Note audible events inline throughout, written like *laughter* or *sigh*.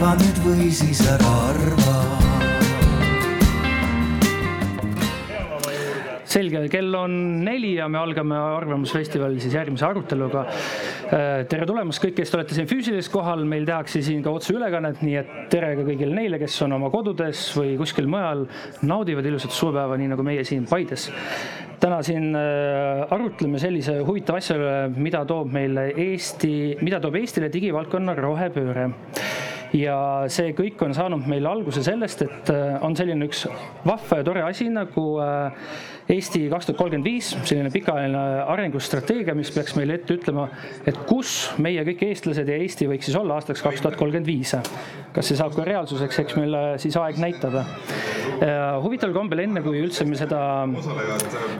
arva nüüd või siis ära arva selge, kell on neli ja me algame Arvamusfestivali siis järgmise aruteluga. Äh, tere tulemast kõik, kes te olete siin füüsiliselt kohal, meil tehakse siin ka otseülekannet, nii et tere ka kõigile neile, kes on oma kodudes või kuskil mujal, naudivad ilusat suvepäeva, nii nagu meie siin Paides. täna siin äh, arutleme sellise huvitava asja üle, mida toob meile Eesti, mida toob Eestile digivaldkonna rohepööre ja see kõik on saanud meil alguse sellest, et äh, on selline üks vahva ja tore asi nagu Eesti kaks tuhat kolmkümmend viis, selline pikaajaline arengustrateegia, mis peaks meile ette ütlema, et kus meie kõik eestlased ja Eesti võiks siis olla aastaks kaks tuhat kolmkümmend viis. kas see saab ka reaalsuseks, eks meil siis aeg näitab. huvitaval kombel, enne kui üldse me seda,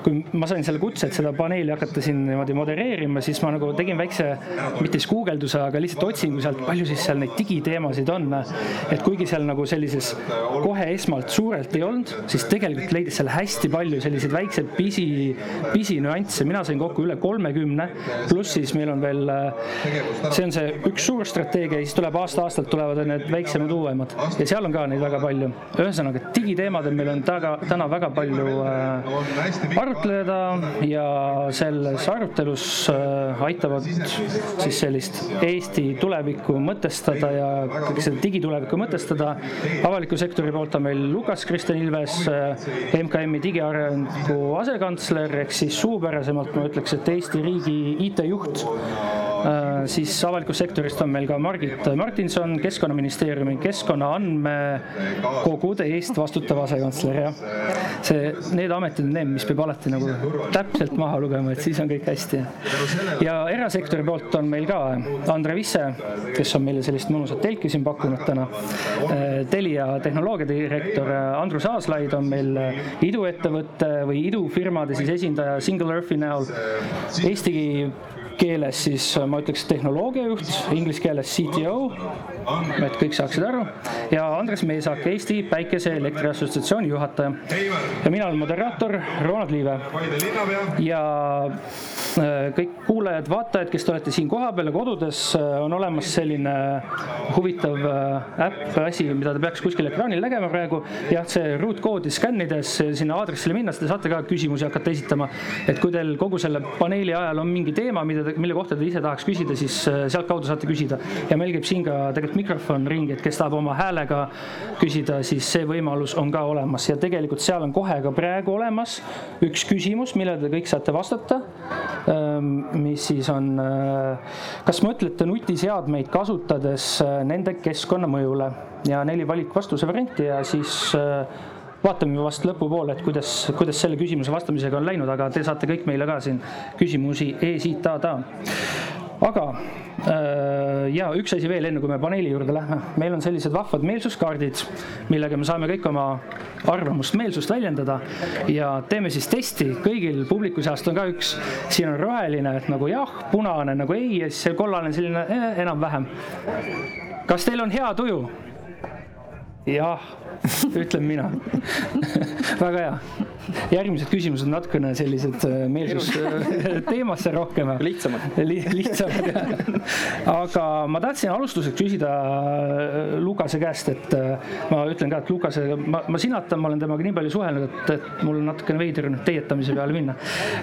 kui ma sain selle kutse, et seda paneeli hakata siin niimoodi modereerima, siis ma nagu tegin väikse, mitte siis guugelduse, aga lihtsalt otsingu sealt, palju siis seal neid digiteemasid on. et kuigi seal nagu sellises kohe esmalt suurelt ei olnud, siis tegelikult leidis seal hästi palju selliseid väikseid pisi, pisinüansse, mina sain kokku üle kolmekümne, pluss siis meil on veel, see on see üks suur strateegia ja siis tuleb aasta-aastalt tulevad need väiksemad, uuemad ja seal on ka neid väga palju. ühesõnaga digiteemadel meil on taga, täna väga palju äh, arutleda ja selles arutelus äh, aitavad siis sellist Eesti tulevikku mõtestada ja kõik seda digitulevikku mõtestada. avaliku sektori poolt on meil Lukas Kristjan Ilves äh,, MKM-i digiarengu Riigikogu asekantsler ehk siis suupärasemalt ma ütleks, et Eesti riigi IT-juht siis avalikust sektorist on meil ka Margit Martinson, Keskkonnaministeeriumi keskkonna andmekogude eest vastutav asekantsler, jah. see, need ametid on need, mis peab alati nagu täpselt maha lugema, et siis on kõik hästi. ja erasektori poolt on meil ka Andre Visse, kes on meile sellist mõnusat telki siin pakkunud täna. Äh, Telia tehnoloogiadirektor Andrus Aaslaid on meil iduettevõtte või idufirmade siis esindaja Single Earthi näol. Eesti keeles siis ma ütleks tehnoloogiajuht, inglise keeles CTO, et kõik saaksid aru, ja Andres Meesak, Eesti Päikeseelektri Assotsiatsiooni juhataja. ja mina olen moderaator Ronald Liive. ja äh, kõik kuulajad-vaatajad, kes te olete siin kohapeal ja kodudes, äh, on olemas selline huvitav äh, äpp, asi, mida te peaks kuskil ekraanil nägema praegu. jah, see ruutkoodi skännides sinna aadressile minnes te saate ka küsimusi hakata esitama. et kui teil kogu selle paneeli ajal on mingi teema, mida te mille kohta te ise tahaks küsida, siis äh, sealtkaudu saate küsida. ja meil käib siin ka tegelikult mikrofon ringi, et kes tahab oma häälega küsida, siis see võimalus on ka olemas ja tegelikult seal on kohe ka praegu olemas üks küsimus, millele te kõik saate vastata. Ähm, mis siis on, äh, kas mõtlete nutiseadmeid kasutades äh, nende keskkonnamõjule ja neli valikvastuse varianti ja siis vaatame vast lõpupoole, et kuidas, kuidas selle küsimuse vastamisega on läinud, aga te saate kõik meile ka siin küsimusi esitada. aga äh, ja üks asi veel, enne kui me paneeli juurde lähme, meil on sellised vahvad meelsuskaardid, millega me saame kõik oma arvamust, meelsust väljendada ja teeme siis testi, kõigil publiku seast on ka üks, siin on roheline, nagu jah, punane nagu ei ja siis kollane selline eh, enam-vähem. kas teil on hea tuju? Jah, ütlen mina *laughs* väga hea. Järgmised küsimused natukene sellised äh, meelsusteemasse *laughs* rohkem. lihtsamad Li. lihtsamad aga ma tahtsin alustuseks küsida äh, Lukase käest, et äh, ma ütlen ka, et Lukase, ma, ma sinatan, ma olen temaga nii palju suhelnud, et, et mul on natukene veider nüüd teietamise peale minna.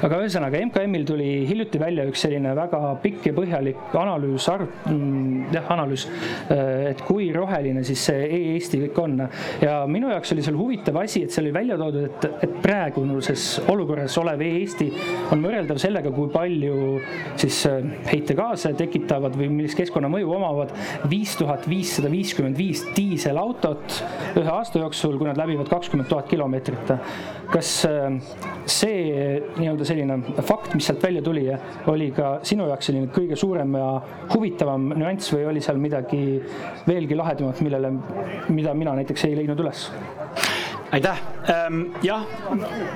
aga ühesõnaga MKM-il tuli hiljuti välja üks selline väga pikk ja põhjalik analüüs, mm, jah, analüüs, et kui roheline siis see e-Eesti kõik on ja minu jaoks oli seal huvitav asi, et seal oli välja toodud, et, et praeguses olukorras olev Eesti on võrreldav sellega, kui palju siis äh, heitegaase tekitavad või millist keskkonnamõju omavad viis tuhat viissada viiskümmend viis diiselautot ühe aasta jooksul, kui nad läbivad kakskümmend tuhat kilomeetrit. kas äh, see nii-öelda selline fakt, mis sealt välja tuli, oli ka sinu jaoks selline kõige suurem ja huvitavam nüanss või oli seal midagi veelgi lahedamat, millele, mida mina näiteks ei leidnud üles? Aitäh, ähm, jah,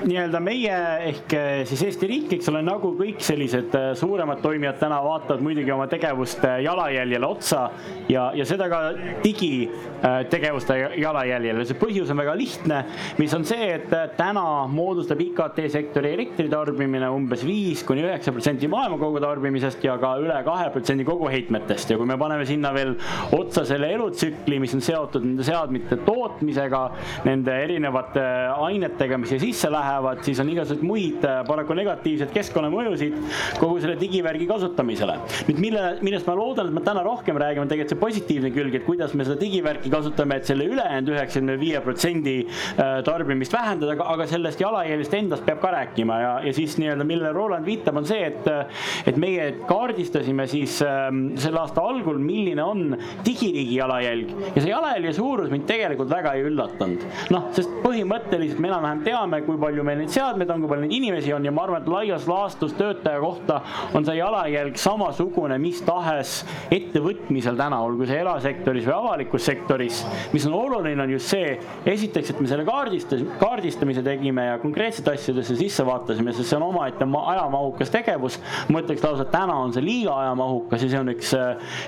nii-öelda meie ehk äh, siis Eesti riik, eks ole, nagu kõik sellised äh, suuremad toimijad täna vaatavad muidugi oma tegevuste jalajäljele otsa ja, ja seda ka digitegevuste jalajäljele. see põhjus on väga lihtne, mis on see, et täna moodustab IKT sektori elektritarbimine umbes viis kuni üheksa protsenti maailma kogutarbimisest ja ka üle kahe protsendi koguheitmetest ja kui me paneme sinna veel otsa selle elutsükli, mis on seotud nende seadmete tootmisega, nende erinevate ainetega, mis siia sisse lähevad, siis on igasuguseid muid äh, paraku negatiivseid keskkonnamõjusid kogu selle digivärgi kasutamisele. nüüd mille, millest ma loodan, et me täna rohkem räägime, on tegelikult see positiivne külg, et kuidas me seda digivärki kasutame, et selle ülejäänud üheksakümne viie protsendi äh, tarbimist vähendada, aga sellest jalajäljest endast peab ka rääkima ja, ja siis nii-öelda, millele Roland viitab, on see, et, et meie kaardistasime siis ähm, selle aasta algul, milline on digiriigi jalajälg ja see jalajälje suurus mind tegelikult väga ei üllatanud. noh, sest põhimõtteliselt me enam-vähem teame, kui palju meil neid seadmeid on, kui palju neid inimesi on ja ma arvan, et laias laastus töötaja kohta on see jalajälg samasugune mis tahes ettevõtmisel täna, olgu see erasektoris või avalikus sektoris. mis on oluline, on just see, esiteks, et me selle kaardistas, kaardistamise tegime ja konkreetsete asjadesse sisse vaatasime, sest see on omaette ajamahukas tegevus. ma ütleks lausa, et täna on see liiga ajamahukas ja see on üks,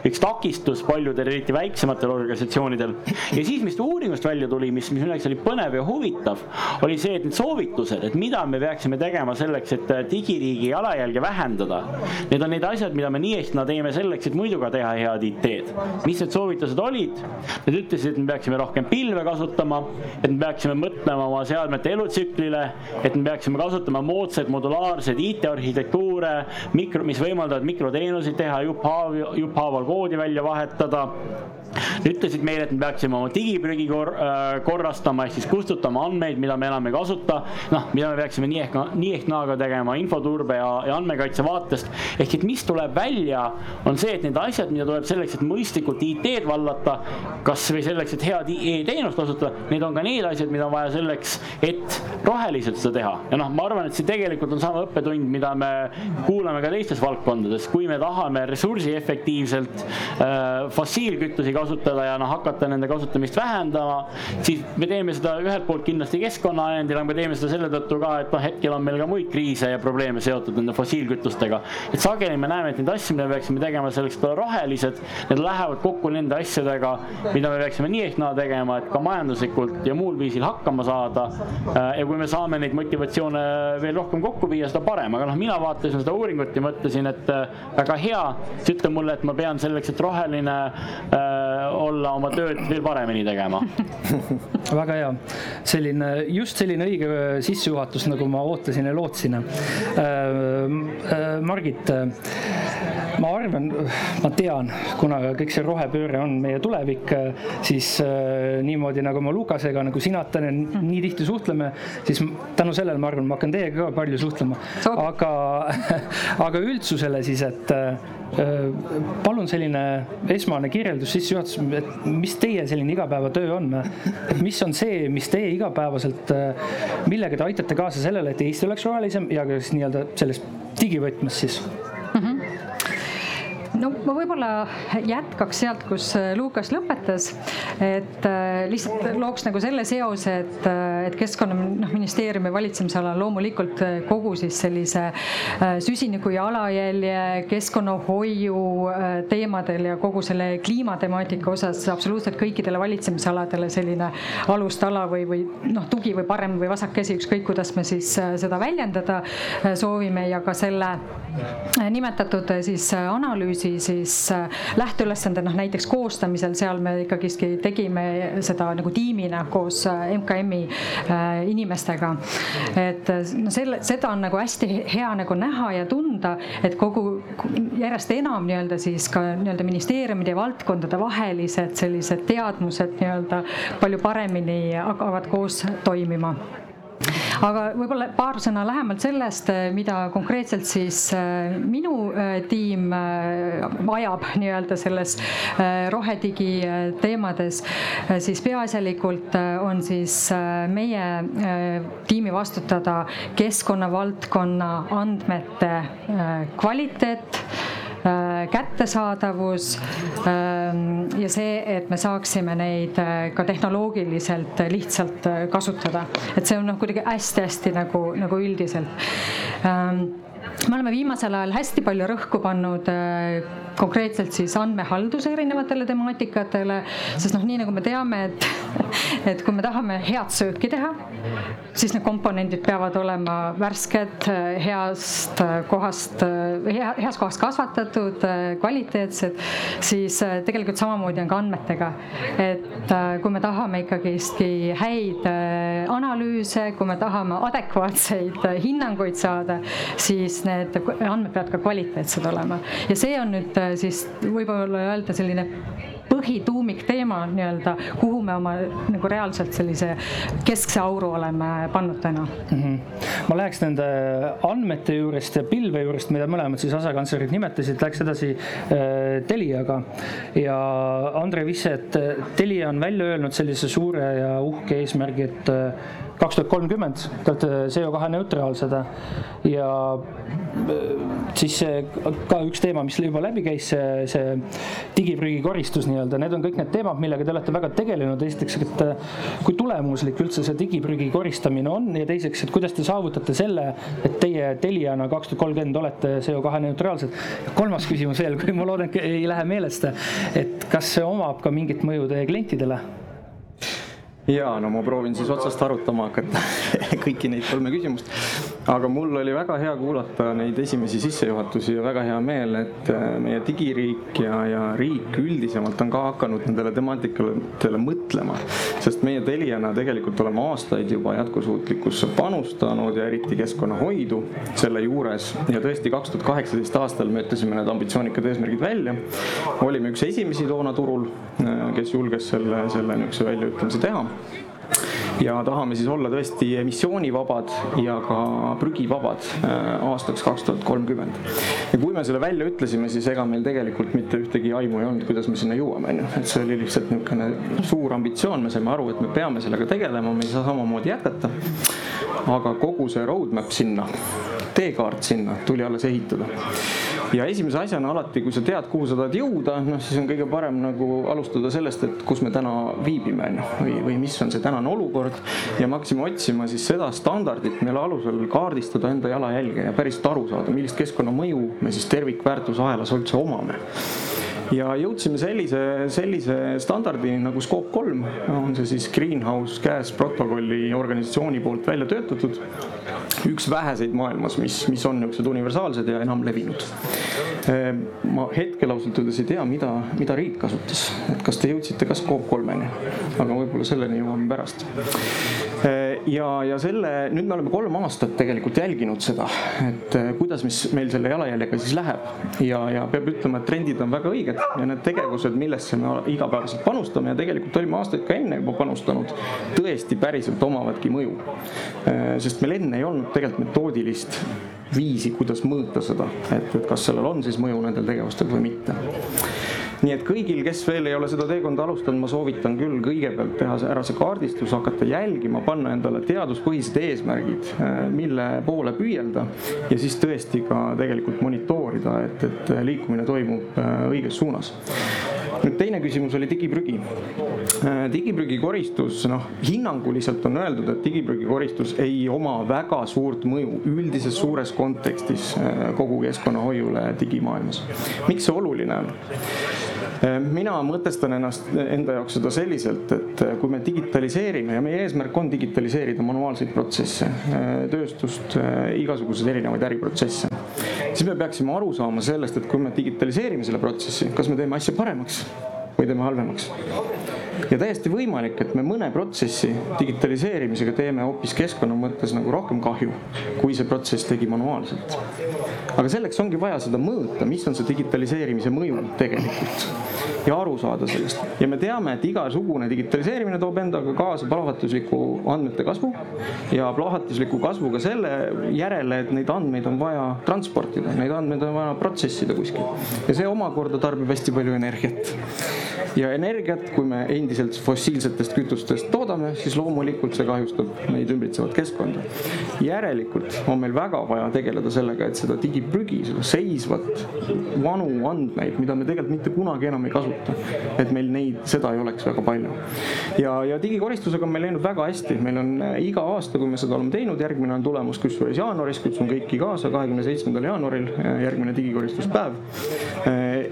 üks takistus paljudel, eriti väiksematel organisatsioonidel. ja siis, mis uuringust välja tuli, mis, mis minu jaoks oli põnev ja huvitav, oli see, et need soovitused, et mida me peaksime tegema selleks, et äh, digiriigi jalajälge vähendada. Need on need asjad, mida me nii ehk naa teeme selleks, et muidu ka teha head IT-d. mis need soovitused olid? Nad ütlesid, et me peaksime rohkem pilve kasutama, et me peaksime mõtlema oma seadmete elutsüklile, et me peaksime kasutama moodsaid modulaarseid IT-arhitektuure, mikro, mis võimaldavad mikroteenuseid teha, jupphaav, jupphaaval koodi välja vahetada ütlesid meile, et me peaksime oma digiprügi kor, äh, korrastama ehk siis kustutama andmeid, mida me enam ei kasuta. noh, mida me peaksime nii ehk, nii ehk naa ka tegema infoturbe ja, ja andmekaitse vaatest. ehk et mis tuleb välja, on see, et need asjad, mida tuleb selleks, et mõistlikult IT-d vallata, kasvõi selleks, et head e-teenust kasutada, need on ka need asjad, mida on vaja selleks, et roheliselt seda teha. ja noh, ma arvan, et see tegelikult on sama õppetund, mida me kuulame ka teistes valdkondades, kui me tahame ressursiefektiivselt äh, fossiilkütusi kasutada ja noh, hakata nende kasutamist vähendama, siis me teeme seda ühelt poolt kindlasti keskkonnaajendil, aga me teeme seda selle tõttu ka, et noh, hetkel on meil ka muid kriise ja probleeme seotud nende fossiilkütustega. et sageli me näeme, et neid asju, mida me peaksime tegema selleks, et olla rohelised, need lähevad kokku nende asjadega, mida me peaksime nii ehk naa tegema, et ka majanduslikult ja muul viisil hakkama saada. Äh, ja kui me saame neid motivatsioone veel rohkem kokku viia, seda parem, aga noh, mina vaatasin seda uuringut ja mõtlesin, et äh, väga hea, siis ütle mulle, et ma pean selleks, et roheline äh, olla oma tööd veel paremini tegema *laughs* väga hea, selline, just selline õige sissejuhatus, nagu ma ootasin ja lootsin äh,. Äh, Margit, ma arvan, ma tean, kuna kõik see rohepööre on meie tulevik, siis äh, niimoodi nagu ma Lukasega, nagu sina, Tanel, nii tihti suhtleme, siis tänu sellele ma arvan, ma hakkan teiega ka palju suhtlema. aga, *laughs* aga üldsusele siis, et Äh, palun selline esmane kirjeldus, sissejuhatus, et mis teie selline igapäevatöö on? et mis on see, mis teie igapäevaselt, millega te aitate kaasa sellele, et Eesti oleks rohelisem ja ka siis nii-öelda selles digivõtmes siis no ma võib-olla jätkaks sealt, kus äh, Lukas lõpetas, et äh, lihtsalt looks nagu selle seose, et, äh, et Keskkonnaministeeriumi valitsemisala loomulikult kogu siis sellise süsiniku jalajälje, keskkonnahoiu teemadel ja kogu selle kliimatemaatika osas absoluutselt kõikidele valitsemisaladele selline alustala või, või noh, tugi või parem või vasakkäsi, ükskõik kuidas me siis seda väljendada soovime ja ka selle nimetatud siis analüüsi siis äh, lähteülesande noh näiteks koostamisel, seal me ikkagiski tegime seda nagu tiimina koos äh, MKM-i äh, inimestega. et no selle, seda on nagu hästi hea nagu näha ja tunda, et kogu järjest enam nii-öelda siis ka nii-öelda ministeeriumide ja valdkondade vahelised sellised teadmused nii-öelda palju paremini hakkavad koos toimima aga võib-olla paar sõna lähemalt sellest, eh, mida konkreetselt siis eh, minu eh, tiim vajab nii-öelda selles rohedigi teemades, siis peaasjalikult on siis meie tiimi vastutada keskkonnavaldkonna andmete kvaliteet kättesaadavus ähm, ja see, et me saaksime neid ka tehnoloogiliselt lihtsalt kasutada. et see on noh, kuidagi hästi-hästi nagu, nagu üldiselt ähm, me oleme viimasel ajal hästi palju rõhku pannud konkreetselt siis andmehalduse erinevatele temaatikatele, sest noh, nii nagu me teame, et, et kui me tahame head sööki teha, siis need komponendid peavad olema värsked, heast kohast, hea, heas kohas kasvatatud, kvaliteetsed, siis tegelikult samamoodi on ka andmetega. et kui me tahame ikkagistki häid analüüse, kui me tahame adekvaatseid hinnanguid saada, siis need andmed peavad ka kvaliteetsed olema ja see on nüüd siis võib-olla öelda selline põhituumikteema nii-öelda, kuhu me oma nagu reaalselt sellise keskse auru oleme pannud täna mm. -hmm. ma läheks nende andmete juurest ja pilve juurest, mida mõlemad siis asekantslerid nimetasid, läheks edasi äh, Teliaga. ja Andre Visset, Telia on välja öelnud sellise suure ja uhke eesmärgi, et äh, kaks tuhat kolmkümmend te olete CO2 neutraalsed ja äh, siis see ka üks teema, mis juba läbi käis, see, see digiprügi koristus nii-öelda, need on kõik need teemad, millega te olete väga tegelenud. esiteks, et äh, kui tulemuslik üldse see digiprügi koristamine on ja teiseks, et kuidas te saavutate selle, et teie Teliana kaks tuhat kolmkümmend olete CO2 neutraalsed. kolmas küsimus veel, kui ma loodan, ei lähe meelest, et kas see omab ka mingit mõju teie klientidele? ja no ma proovin siis otsast arutama hakata *laughs* kõiki neid kolme küsimust. Aga mul oli väga hea kuulata neid esimesi sissejuhatusi ja väga hea meel, et äh, meie digiriik ja, ja riik üldisemalt on ka hakanud nendele temaatikatele mõtlema. sest meie Teliana tegelikult oleme aastaid juba jätkusuutlikkusse panustanud ja eriti keskkonnahoidu selle juures. ja tõesti, kaks tuhat kaheksateist aastal me ütlesime need ambitsioonikad eesmärgid välja. olime üks esimesi toona turul, äh, kes julges selle, selle niisuguse väljaütlemise teha ja tahame siis olla tõesti emissioonivabad ja ka prügivabad äh, aastaks kaks tuhat kolmkümmend. ja kui me selle välja ütlesime, siis ega meil tegelikult mitte ühtegi aimu ei olnud, kuidas me sinna jõuame, on ju, et see oli lihtsalt niisugune suur ambitsioon, me saime aru, et me peame sellega tegelema, me ei saa samamoodi jätkata. aga kogu see roadmap sinna, teekaart sinna tuli alles ehitada ja esimese asjana alati, kui sa tead, kuhu sa tahad jõuda, noh siis on kõige parem nagu alustada sellest, et kus me täna viibime, on ju, või, või mis on see tänane olukord. ja me hakkasime otsima siis seda standardit, mille alusel kaardistada enda jalajälge ja päriselt aru saada, millist keskkonnamõju me siis tervikväärtusahelas üldse omame ja jõudsime sellise, sellise standardini nagu Scope kolm, on see siis Greenhouse Gas protokolli organisatsiooni poolt välja töötatud. üks väheseid maailmas, mis, mis on niisugused universaalsed ja enamlevinud. Ehm, ma hetkel ausalt öeldes ei tea, mida, mida riik kasutas, et kas te jõudsite ka Scope kolmeni, aga võib-olla selleni jõuame pärast ja, ja selle, nüüd me oleme kolm aastat tegelikult jälginud seda, et eh, kuidas, mis meil selle jalajäljega siis läheb ja, ja peab ütlema, et trendid on väga õiged ja need tegevused, millesse me igapäevaselt panustame ja tegelikult olime aastaid ka enne juba panustanud, tõesti päriselt omavadki mõju. Ehm, sest meil enne ei olnud tegelikult metoodilist viisi, kuidas mõõta seda, et, et kas sellel on siis mõju nendel tegevustel või mitte nii et kõigil, kes veel ei ole seda teekonda alustanud, ma soovitan küll kõigepealt teha ära see kaardistus, hakata jälgima, panna endale teaduspõhised eesmärgid, äh, mille poole püüelda ja siis tõesti ka tegelikult monitoorida, et, et liikumine toimub äh, õiges suunas nüüd teine küsimus oli digiprügi. Äh, digiprügi koristus, noh hinnanguliselt on öeldud, et digiprügi koristus ei oma väga suurt mõju üldises suures kontekstis äh, kogu keskkonnahoiule digimaailmas. miks see oluline on? Äh, mina mõtestan ennast enda jaoks seda selliselt, et kui me digitaliseerime ja meie eesmärk on digitaliseerida manuaalseid protsesse, tööstust, igasuguseid erinevaid äriprotsesse siis me peaksime aru saama sellest, et kui me digitaliseerime selle protsessi, kas me teeme asja paremaks või teeme halvemaks. ja täiesti võimalik, et me mõne protsessi digitaliseerimisega teeme hoopis keskkonna mõttes nagu rohkem kahju, kui see protsess tegi manuaalselt. Aga selleks ongi vaja seda mõõta, mis on see digitaliseerimise mõju tegelikult ja aru saada sellest. ja me teame, et igasugune digitaliseerimine toob endaga kaasa plahvatusliku andmete kasvu ja plahvatusliku kasvu ka selle järele, et neid andmeid on vaja transportida, neid andmeid on vaja protsessida kuskil. ja see omakorda tarbib hästi palju energiat. Ja energiat, kui me endiselt fossiilsetest kütustest toodame, siis loomulikult see kahjustab meid ümbritsevat keskkonda. järelikult on meil väga vaja tegeleda sellega, et seda digi, digiprügi, seda seisvat, vanu andmeid, mida me tegelikult mitte kunagi enam ei kasuta. et meil neid, seda ei oleks väga palju. ja, ja digikoristusega on meil läinud väga hästi, meil on äh, iga aasta, kui me seda oleme teinud, järgmine on tulemus kusjuures jaanuaris, kutsun kõiki kaasa, kahekümne seitsmendal jaanuaril, äh, järgmine digikoristuspäev.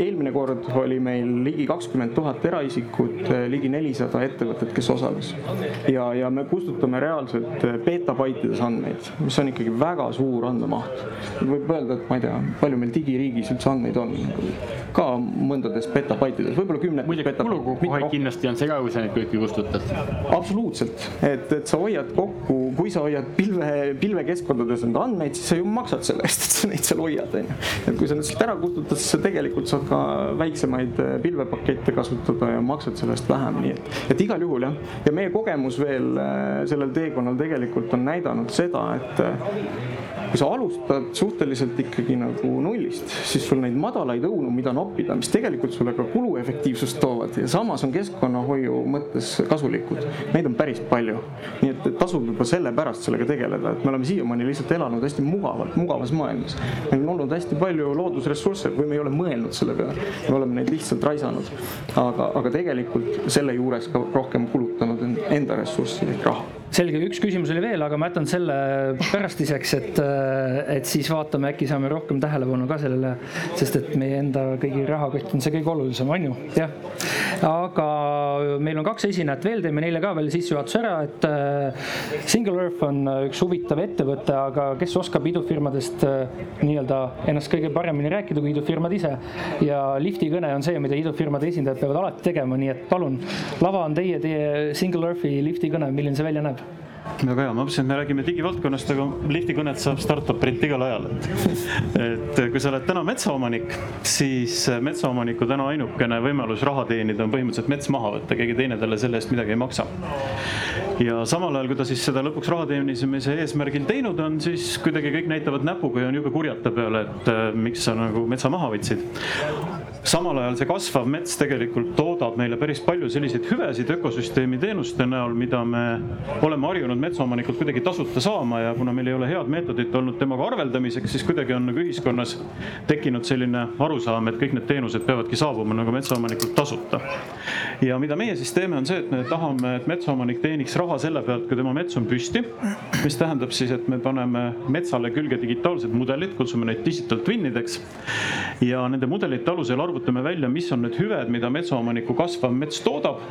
eelmine kord oli meil ligi kakskümmend tuhat eraisikut, ligi nelisada ettevõtet, kes osales. ja, ja me kustutame reaalselt betabaitides andmeid, mis on ikkagi väga suur andmemaht. võib öelda, et ma ei tea, palju meil digiriigis üldse andmeid on, ka mõndades petabaitides, võib-olla kümnetes muidugi kulukoht kindlasti on sa neid kõiki kustutad. absoluutselt, et, et sa hoiad kokku, kui sa hoiad pilve, pilvekeskkondades enda andmeid, siis sa ju maksad selle eest, et sa neid seal hoiad, on ju. et kui sa need sealt ära kustutad, siis sa tegelikult saad ka väiksemaid pilvepakette kasutada ja maksad selle eest vähem, nii et, et igal juhul jah. ja meie kogemus veel äh, sellel teekonnal tegelikult on näidanud seda, et kui sa alustad suhteliselt ikkagi nagu nullist, siis sul neid madalaid õunu, mida noppida, mis tegelikult sulle ka kuluefektiivsust toovad ja samas on keskkonnahoiu mõttes kasulikud, neid on päris palju. nii et, tasub juba sellepärast sellega tegeleda, et me oleme siiamaani lihtsalt elanud hästi mugavalt, mugavas maailmas. meil on olnud hästi palju loodusressursse või me ei ole mõelnud selle peale, me oleme neid lihtsalt raisanud. aga, aga tegelikult selle juures ka rohkem kulutanud enda ressurssi ehk raha selge, üks küsimus oli veel, aga ma jätan selle pärastiseks, et, et siis vaatame, äkki saame rohkem tähelepanu ka sellele, sest et meie enda kõigi rahakott on see kõige olulisem, on ju, jah. aga meil on kaks esinejat veel, teeme neile ka veel sissejuhatuse ära, et äh, Single Earth on üks huvitav ettevõte, aga kes oskab idufirmadest äh, nii-öelda ennast kõige paremini rääkida kui idufirmad ise. ja lifti kõne on see, mida idufirmade esindajad peavad alati tegema, nii et palun, lava on teie, teie Single Earthi lifti kõne, milline see välja näeb? Väga hea, ma mõtlesin, et me räägime digivaldkonnast, aga liftikõnet saab startup'ilt igal ajal, et. *laughs* et kui sa oled täna metsaomanik, siis metsaomaniku täna ainukene võimalus raha teenida on põhimõtteliselt mets maha võtta, keegi teine talle selle eest midagi ei maksa. ja samal ajal, kui ta siis seda lõpuks raha teenimise eesmärgil teinud on, siis kuidagi kõik näitavad näpuga ja on jube kurjad ta peale, et miks sa nagu metsa maha võtsid samal ajal see kasvav mets tegelikult toodab meile päris palju selliseid hüvesid ökosüsteemi teenuste näol, mida me oleme harjunud metsaomanikult kuidagi tasuta saama ja kuna meil ei ole head meetodit olnud temaga arveldamiseks, siis kuidagi on nagu ühiskonnas tekkinud selline arusaam, et kõik need teenused peavadki saabuma nagu metsaomanikult tasuta. Ja mida meie siis teeme, on see, et me tahame, et metsaomanik teeniks raha selle pealt, kui tema mets on püsti, mis tähendab siis, et me paneme metsale külge digitaalsed mudelid, kutsume neid digital twin ideks ja nende mudelite alusel arvutame välja, mis on need hüved, mida metsaomaniku kasvav mets toodab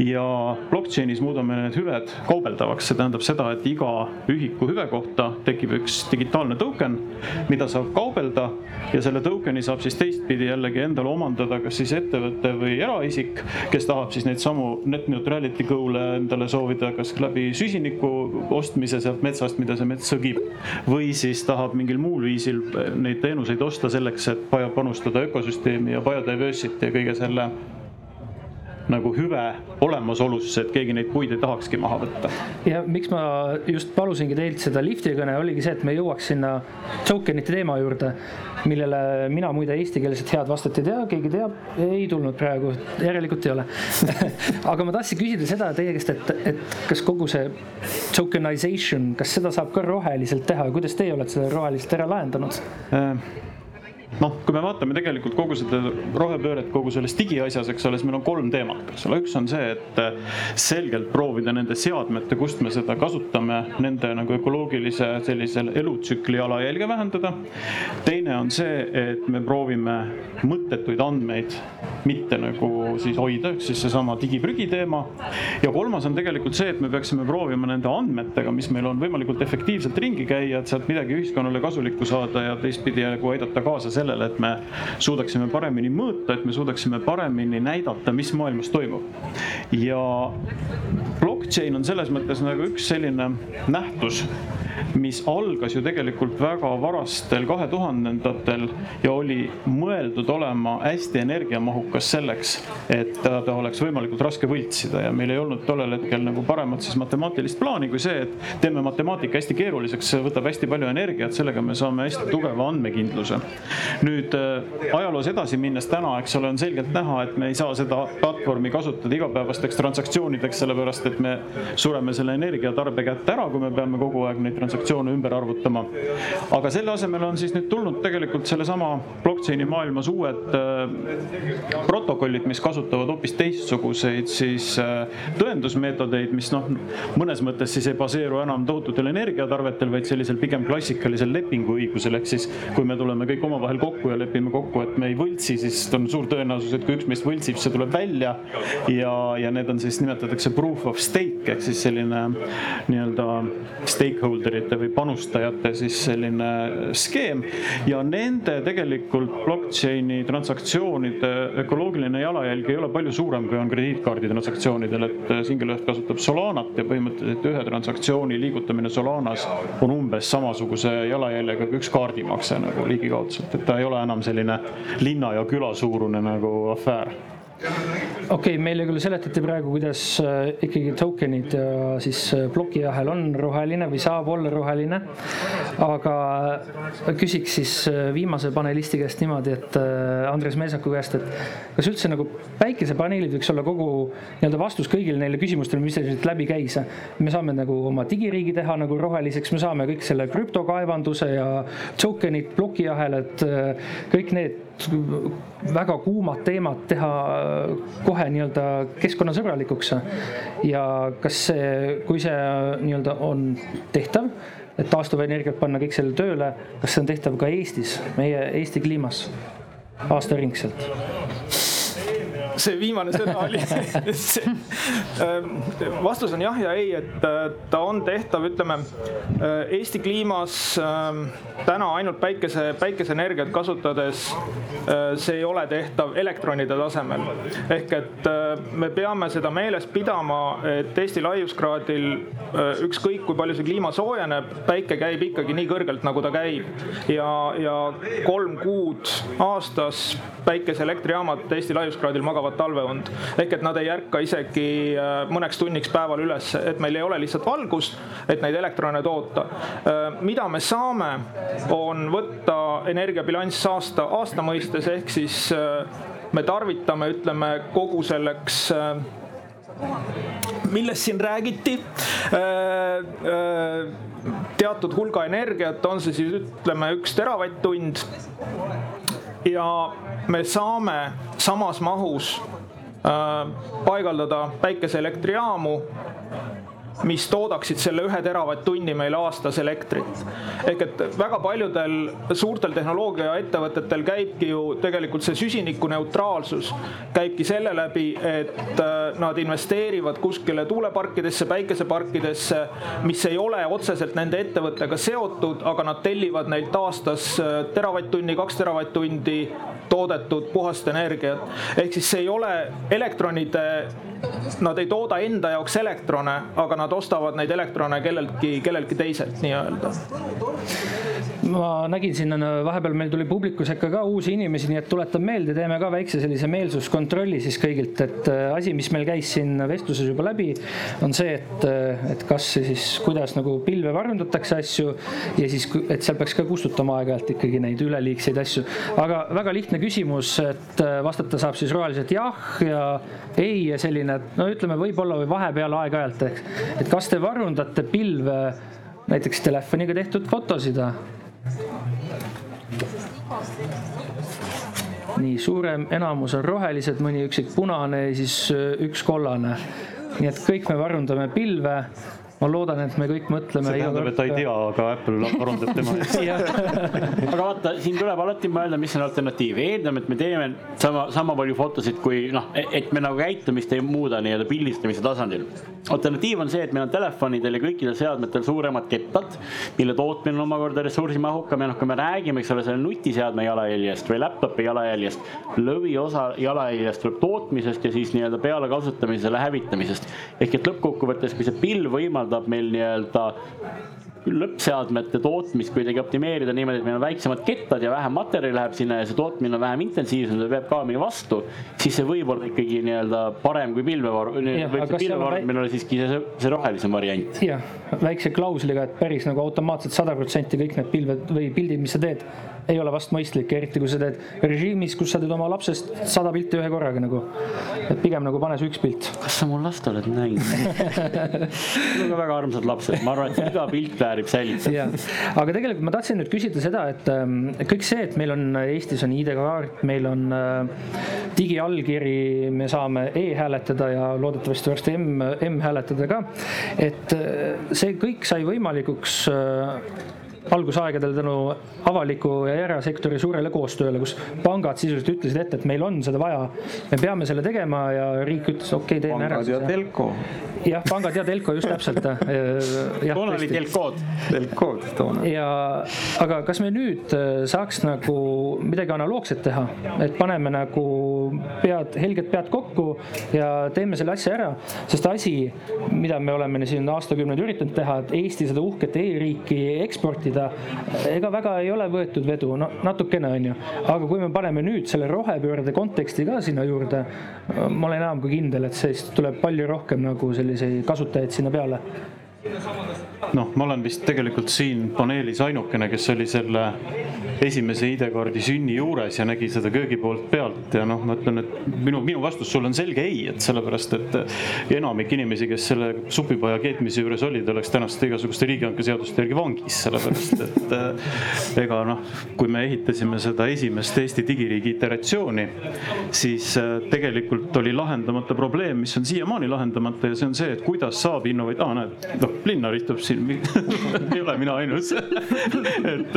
ja blockchain'is muudame need hüved kaubeldavaks, see tähendab seda, et iga ühiku hüve kohta tekib üks digitaalne token, mida saab kaubelda ja selle token'i saab siis teistpidi jällegi endale omandada kas siis ettevõte või eraisik, kes tahab siis neid samu net neutrality goal'e endale soovida, kas läbi süsiniku ostmise sealt metsast, mida see mets sõgib, või siis tahab mingil muul viisil neid teenuseid osta selleks, et panustada ökosüsteemi ja biodiversity ja kõige selle nagu hüve olemasolusse, et keegi neid puid ei tahakski maha võtta. ja miks ma just palusingi teilt seda lifti kõne, oligi see, et me jõuaks sinna tokenite teema juurde, millele mina muide eestikeelset head vastet ei tea, keegi teab, ei tulnud praegu, järelikult ei ole *laughs* aga ma tahtsin küsida seda teie käest, et, et kas kogu see tokenization, kas seda saab ka roheliselt teha ja kuidas teie olete selle roheliselt ära lahendanud äh.? Noh, kui me vaatame tegelikult kogu seda rohepööret kogu selles digiasjas, eks ole, siis meil on kolm teemat, eks ole, üks on see, et äh, selgelt proovida nende seadmete, kust me seda kasutame, nende nagu ökoloogilise sellise elutsükli jalajälge vähendada. teine on see, et me proovime mõttetuid andmeid mitte nagu siis hoida, ehk siis seesama digiprügi teema. ja kolmas on tegelikult see, et me peaksime proovima nende andmetega, mis meil on võimalikult efektiivselt ringi käia, et sealt midagi ühiskonnale kasulikku saada ja teistpidi nagu aidata kaasa sellele sellele, et me suudaksime paremini mõõta, et me suudaksime paremini näidata, mis maailmas toimub. ja blockchain on selles mõttes nagu üks selline nähtus mis algas ju tegelikult väga varastel kahe tuhandendatel ja oli mõeldud olema hästi energiamahukas selleks, et ta oleks võimalikult raske võltsida ja meil ei olnud tollel hetkel nagu paremat siis matemaatilist plaani kui see, et teeme matemaatika hästi keeruliseks, see võtab hästi palju energiat, sellega me saame hästi tugeva andmekindluse. Nüüd äh, ajaloos edasi minnes täna, eks ole, on selgelt näha, et me ei saa seda platvormi kasutada igapäevasteks transaktsioonideks, sellepärast et me sureme selle energiatarbe kätte ära, kui me peame kogu aeg neid transaktsioone ümber arvutama. aga selle asemel on siis nüüd tulnud tegelikult sellesama blockchain'i maailmas uued äh, protokollid, mis kasutavad hoopis teistsuguseid siis äh, tõendusmeetodeid, mis noh, mõnes mõttes siis ei baseeru enam tohututel energiatarvetel, vaid sellisel pigem klassikalisel lepinguõigusel, ehk siis kui me tuleme kõik omavahel kokku ja lepime kokku, et me ei võltsi, siis on suur tõenäosus, et kui üks meist võltsib, see tuleb välja. Ja, ja need on siis nimetatakse proof of stake ehk siis selline nii-öelda stakeholder ite või panustajate siis selline skeem. Ja nende tegelikult blockchain'i transaktsioonide ökoloogiline jalajälg ei ole palju suurem, kui on krediitkaardi transaktsioonidel, et Singular kasutab Solanat ja põhimõtteliselt ühe transaktsiooni liigutamine Solanas on umbes samasuguse jalajäljega kui üks kaardimakse nagu ligikaudselt, et ta ei ole enam selline linna ja küla suurune nagu afäär okei okay,, meile küll seletati praegu, kuidas äh, ikkagi token'id ja siis äh, plokiahel on roheline või saab olla roheline. aga küsiks siis äh, viimase panelisti käest niimoodi, et Andres Meesaku käest, et kas üldse nagu päikesepaneelid võiks olla kogu nii-öelda vastus kõigile neile küsimustele, mis siit läbi käis. me saame nagu oma digiriigi teha nagu roheliseks, me saame kõik selle krüptokaevanduse ja token'id, plokiahelad, kõik need väga kuumad teemad teha kohe nii-öelda keskkonnasõbralikuks. ja kas see, kui see nii-öelda on tehtav, et taastuvenergiat panna kõik selle tööle, kas see on tehtav ka Eestis, meie Eesti kliimas aastaringselt? See viimane sõna oli. Ähm, vastus on jah ja ei, et äh, ta on tehtav, ütleme äh, Eesti kliimas ähm, täna ainult päikese, päikeseenergiat kasutades. Äh, see ei ole tehtav elektronide tasemel. Ehk et me peame seda meeles pidama, et Eesti laiuskraadil ükskõik kui palju see kliima soojeneb, päike käib ikkagi nii kõrgelt, nagu ta käib. Ja, ja kolm kuud aastas päikeseelektrijaamad Eesti laiuskraadil magavad sügavat talveund. ehk et nad ei ärka isegi äh, mõneks tunniks päeval üles, et meil ei ole lihtsalt valgust, et neid elektrone toota. Äh, mida me saame, on võtta energiabilanss aasta, aasta mõistes, ehk siis äh, me tarvitame, ütleme kogu selleks millest siin räägiti teatud hulga energiat, on see siis ütleme üks teravatt-tund ja me saame samas mahus äh, paigaldada päikeseelektrijaamu mis toodaksid selle ühe teravatt-tunni meile aastas elektrit. ehk et väga paljudel suurtel tehnoloogiaettevõtetel käibki ju tegelikult see süsinikuneutraalsus käibki selle läbi, et äh, nad investeerivad kuskile tuuleparkidesse, päikeseparkidesse, mis ei ole otseselt nende ettevõttega seotud, aga nad tellivad neilt aastas äh, teravatt-tunni, kaks teravatt-tundi toodetud puhast energiat. ehk siis see ei ole elektronide, nad ei tooda enda jaoks elektrone, aga nad ostavad neid elektrone kelleltki, kelleltki teiselt nii-öelda ma nägin siin vahepeal meil tuli publiku sekka ka uusi inimesi, nii et tuletan meelde, teeme ka väikse sellise meelsuskontrolli siis kõigilt, et äh, asi, mis meil käis siin vestluses juba läbi, on see, et, äh, et kas siis, kuidas nagu pilve varundatakse asju ja siis, et seal peaks ka kustutama aeg-ajalt ikkagi neid üleliigseid asju. aga väga lihtne küsimus, et äh, vastata saab siis roheliselt jah ja ei ja selline, et no ütleme, võib-olla või vahepeal aeg-ajalt, et kas te varundate pilve näiteks telefoniga tehtud fotosid nii suurem enamus on rohelised, mõni üksik punane ja siis äh, üks kollane. nii et kõik me varundame pilve ma loodan, et me kõik mõtleme. see tähendab, et ta ei tea, aga Apple arvundab *laughs* tema eest aga vaata, siin tuleb alati mõelda, mis on alternatiiv, eeldame, et me teeme sama, sama palju fotosid, kui noh, et me nagu käitumist ei muuda nii-öelda pildistamise tasandil. alternatiiv on see, et meil on telefonidel ja kõikidel seadmetel suuremad kettad, mille tootmine on omakorda ressursimahukam ja noh, kui me räägime, eks ole, selle nutiseadme jalajäljest või laptop'i jalajäljest, lõviosa jalajäljest tuleb tootmisest ja siis nii-öelda pealekasutamisele hävitamisest. ehk et lõppkokkuvõttes, kui see pilv võimaldab võimaldab meil nii-öelda lõppseadmete tootmist kuidagi optimeerida niimoodi, et meil on väiksemad kettad ja vähem materjali läheb sinna ja see tootmine on vähem intensiivsem, ta peab kaamini vastu, siis see võib olla ikkagi nii-öelda parem kui pilvevaru, võib see pilvevarumine olla siiski see, see rohelisem variant. jah, väikse klausliga, et päris nagu automaatselt sada protsenti kõik need pilved või pildid, mis sa teed, ei ole vast mõistlik, eriti kui sa teed režiimis, kus sa teed oma lapsest sada pilti ühe korraga nagu. et pigem nagu pane see üks pilt. kas sa mu last oled näinud *laughs* mul on ka väga armsad lapsed, ma arvan, et iga pilt väärib säilitada. jah, aga tegelikult ma tahtsin nüüd küsida seda, et ähm, kõik see, et meil on Eestis on ID-kaart, meil on äh, digiallkiri, me saame e-hääletada ja loodetavasti varsti M, M-hääletada ka. et äh, see kõik sai võimalikuks äh, algusaegadel tänu avaliku ja erasektori suurele koostööle, kus pangad sisuliselt ütlesid ette, et meil on seda vaja. me peame selle tegema ja riik ütles, okei okay,, teeme ära. pangad ja telko. jah, pangad ja telko just täpselt. *laughs* toona oli telkood. telkood toona. ja, aga kas me nüüd äh, saaks nagu midagi analoogset teha, et paneme nagu pead, helged pead kokku ja teeme selle asja ära, sest asi, mida me oleme siin aastakümneid üritanud teha, et Eesti seda uhket e-riiki eksportida rääkida, ega väga ei ole võetud vedu, no natukene on ju. aga kui me paneme nüüd selle rohepöörde konteksti ka sinna juurde, ma olen enam kui kindel, et siis tuleb palju rohkem nagu selliseid kasutajaid sinna peale noh, ma olen vist tegelikult siin paneelis ainukene, kes oli selle esimese ID-kaardi sünni juures ja nägi seda köögi poolt pealt ja noh, ma ütlen, et minu, minu vastus sulle on selge ei, et sellepärast, et enamik inimesi, kes selle supipaja keetmise juures olid, oleks tänaste igasuguste riigihanke seaduste järgi vangis, sellepärast et eh, ega noh, kui me ehitasime seda esimest Eesti digiriigi iteratsiooni, siis eh, tegelikult oli lahendamata probleem, mis on siiamaani lahendamata ja see on see, et kuidas saab innovat-, aa näed, noh, Linnar istub siin *laughs* ei ole mina ainus *laughs* et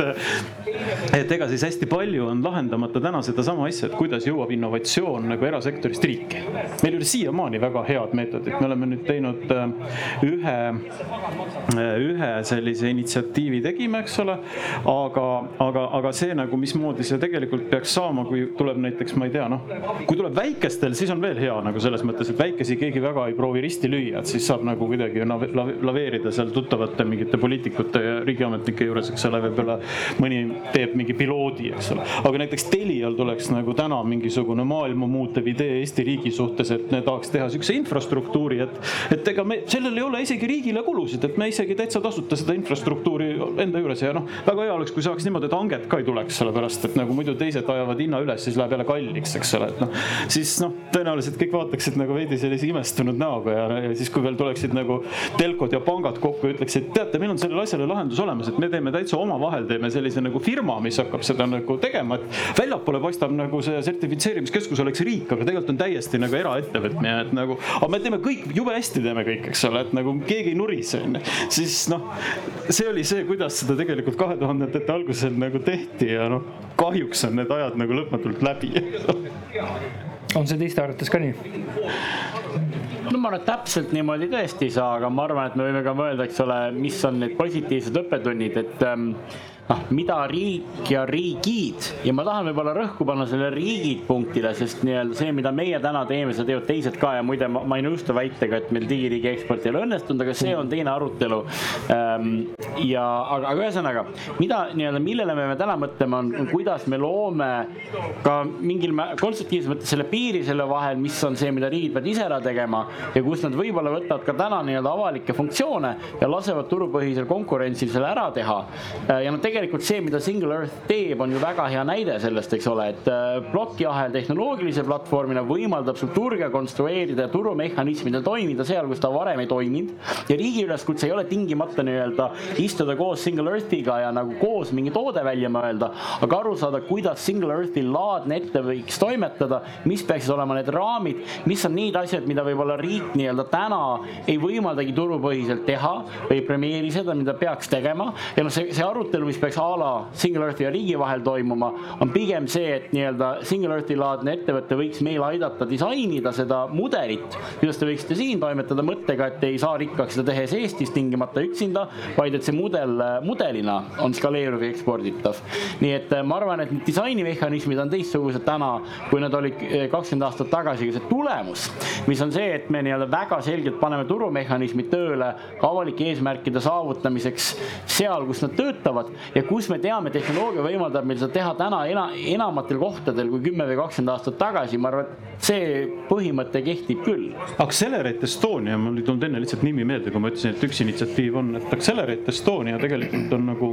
et ega siis hästi palju on lahendamata täna sedasama asja, et kuidas jõuab innovatsioon nagu erasektorist riiki. meil ei ole siiamaani väga head meetodid, me oleme nüüd teinud äh, ühe, äh, ühe sellise initsiatiivi tegime, eks ole. aga, aga, aga see nagu, mismoodi see tegelikult peaks saama, kui tuleb näiteks, ma ei tea, noh, kui tuleb väikestel, siis on veel hea nagu selles mõttes, et väikesi keegi väga ei proovi risti lüüa, et siis saab nagu kuidagi laveerida seal tuttavate mingite poliitikute ja riigiametnike juures, eks ole, võib-olla mõni teeb mingi piloodi, eks ole. aga näiteks Telial tuleks nagu täna mingisugune maailma muutev idee Eesti riigi suhtes, et me tahaks teha sihukese infrastruktuuri, et, et ega me, sellel ei ole isegi riigile kulusid, et me isegi täitsa tasuta seda infrastruktuuri enda juures ja noh, väga hea oleks, kui saaks niimoodi, et hanget ka ei tuleks, sellepärast et nagu muidu teised ajavad hinna üles, siis läheb jälle kalliks, eks ole, et noh, siis noh, tõenäoliselt kõik vaataksid nagu veidi sellise imestunud näoga ja, ja siis, kui veel tuleksid nagu telkod ja pangad kokku ja ütleksid, teate, meil on sellele asjale lahendus olemas, et me teeme täitsa omavahel teeme sellise nagu firma, mis hakkab seda nagu tegema, et väljapoole paistab nagu see sertifitseerimiskeskus oleks riik, aga tegelikult on täiesti nagu eraettevõtmine, et nagu, aga me teeme kõik, jube hästi teeme kõik, eks ole, et nagu keegi ei nurise, onju. siis noh, see oli see, kuidas seda tegelikult kahe tuhandendate algusel nagu tehti ja noh, kahjuks on need ajad nagu lõpmatult läbi on see teiste arvates ka nii? No ma arvan, et täpselt niimoodi tõesti ei saa, aga ma arvan, et me võime ka mõelda, eks ole, mis on need positiivsed õppetunnid, et ähm, noh, mida riik ja riigid ja ma tahan võib-olla rõhku panna selle riigid punktile, sest nii-öelda see, mida meie täna teeme, seda teevad teised ka ja muide, ma ei nõustu väitega, et meil digiriigi eksport ei ole õnnestunud, aga see on teine arutelu. Ehm, ja aga, aga ühesõnaga, mida nii-öelda, millele me peame täna mõtlema, on kuidas me loome ka mingil konstruktiivses mõttes selle piiri selle vahel, mis on see, mida riigid peavad ise ära tegema ja kus nad võib-olla võtavad ka täna nii-öelda avalikke funktsioone ja lasevad turupõhisel konkurentsil selle ära teha. ja noh, tegelikult tegelikult see, mida Single Earth teeb, on ju väga hea näide sellest, eks ole, et äh, plokiahel tehnoloogilise platvormina võimaldab sul turge konstrueerida ja turumehhanismidel toimida seal, kus ta varem ei toiminud. ja riigi üleskutse ei ole tingimata nii-öelda istuda koos Single Earthiga ja nagu koos mingi toode välja mõelda, aga aru saada, kuidas Single Earthi laadne ette võiks toimetada, mis peaksid olema need raamid, mis on need asjad, mida võib-olla riik nii-öelda täna ei võimaldagi turupõhiselt teha või ei premeeri seda, mida peaks tegema ja noh, see, see arutelu, mis peaks a la Single Earthi ja riigi vahel toimuma, on pigem see, et nii-öelda Single Earthi laadne ettevõte võiks meil aidata disainida seda mudelit, kuidas te võiksite siin toimetada mõttega, et ei saa rikkaks seda tehes Eestis tingimata üksinda, vaid et see mudel mudelina on skaleeruv ja eksporditav. nii et äh, ma arvan, et need disainimehhanismid on teistsugused täna, kui nad olid äh, kakskümmend aastat tagasi, aga see tulemus, mis on see, et me nii-öelda väga selgelt paneme turumehhanismid tööle ka avalike eesmärkide saavutamiseks seal, kus nad töötavad ja kus me teame, tehnoloogia võimaldab meil seda teha täna ena, enamatel kohtadel kui kümme või kakskümmend aastat tagasi, ma arvan, et see põhimõte kehtib küll. Accelerate Estonia, mul ei tulnud enne lihtsalt nimi meelde, kui ma ütlesin, et üks initsiatiiv on, et Accelerate Estonia tegelikult on nagu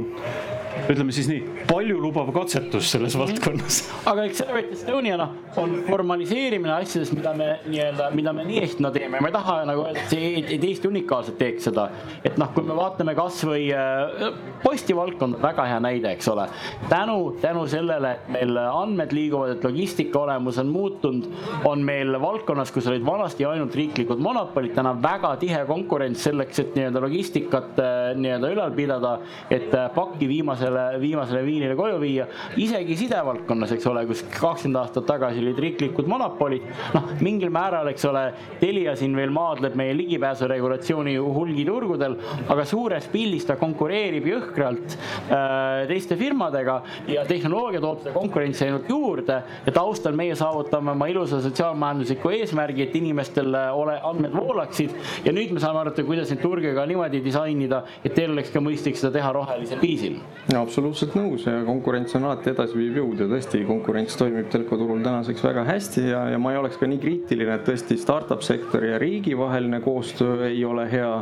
ütleme siis nii, paljulubav katsetus selles valdkonnas. *laughs* aga eks Celebrate Estonia noh, on formaliseerimine asjadest, mida me nii-öelda, mida me nii ehk naa teeme, ma ei taha nagu öelda, et see, et Eesti unikaalselt teeks seda. et noh, kui me vaatame kasvõi äh, posti valdkond, väga hea näide, eks ole. tänu, tänu sellele, et meil andmed liiguvad, et logistika olemus on muutunud, on meil valdkonnas, kus olid vanasti ainult riiklikud monopolid, täna väga tihe konkurents selleks, et nii-öelda logistikat äh, nii-öelda ülal pidada, et äh, pakki viimasele, viimasele viinile koju viia. isegi sidevaldkonnas, eks ole, kus kakskümmend aastat tagasi olid riiklikud monopolid, noh, mingil määral, eks ole, Telia siin veel maadleb meie ligipääsuregulatsiooni hulgiturgudel, aga suures pildis ta konkureerib jõhkralt äh, teiste firmadega ja tehnoloogia toob seda konkurentsi ainult juurde ja taustal meie saavutame oma ilusa sotsiaalmajandusliku eesmärgi, et inimestel ole, andmed voolaksid ja nüüd me saame arutada, kuidas neid turge ka niimoodi disainida, et teil oleks ka mõistlik seda teha rohelisel viisil. Absoluutselt nõus ja konkurents on alati edasiviiv jõud ja tõesti, konkurents toimib telkoturul tänaseks väga hästi ja, ja ma ei oleks ka nii kriitiline, et tõesti startup sektori ja riigi vaheline koostöö ei ole hea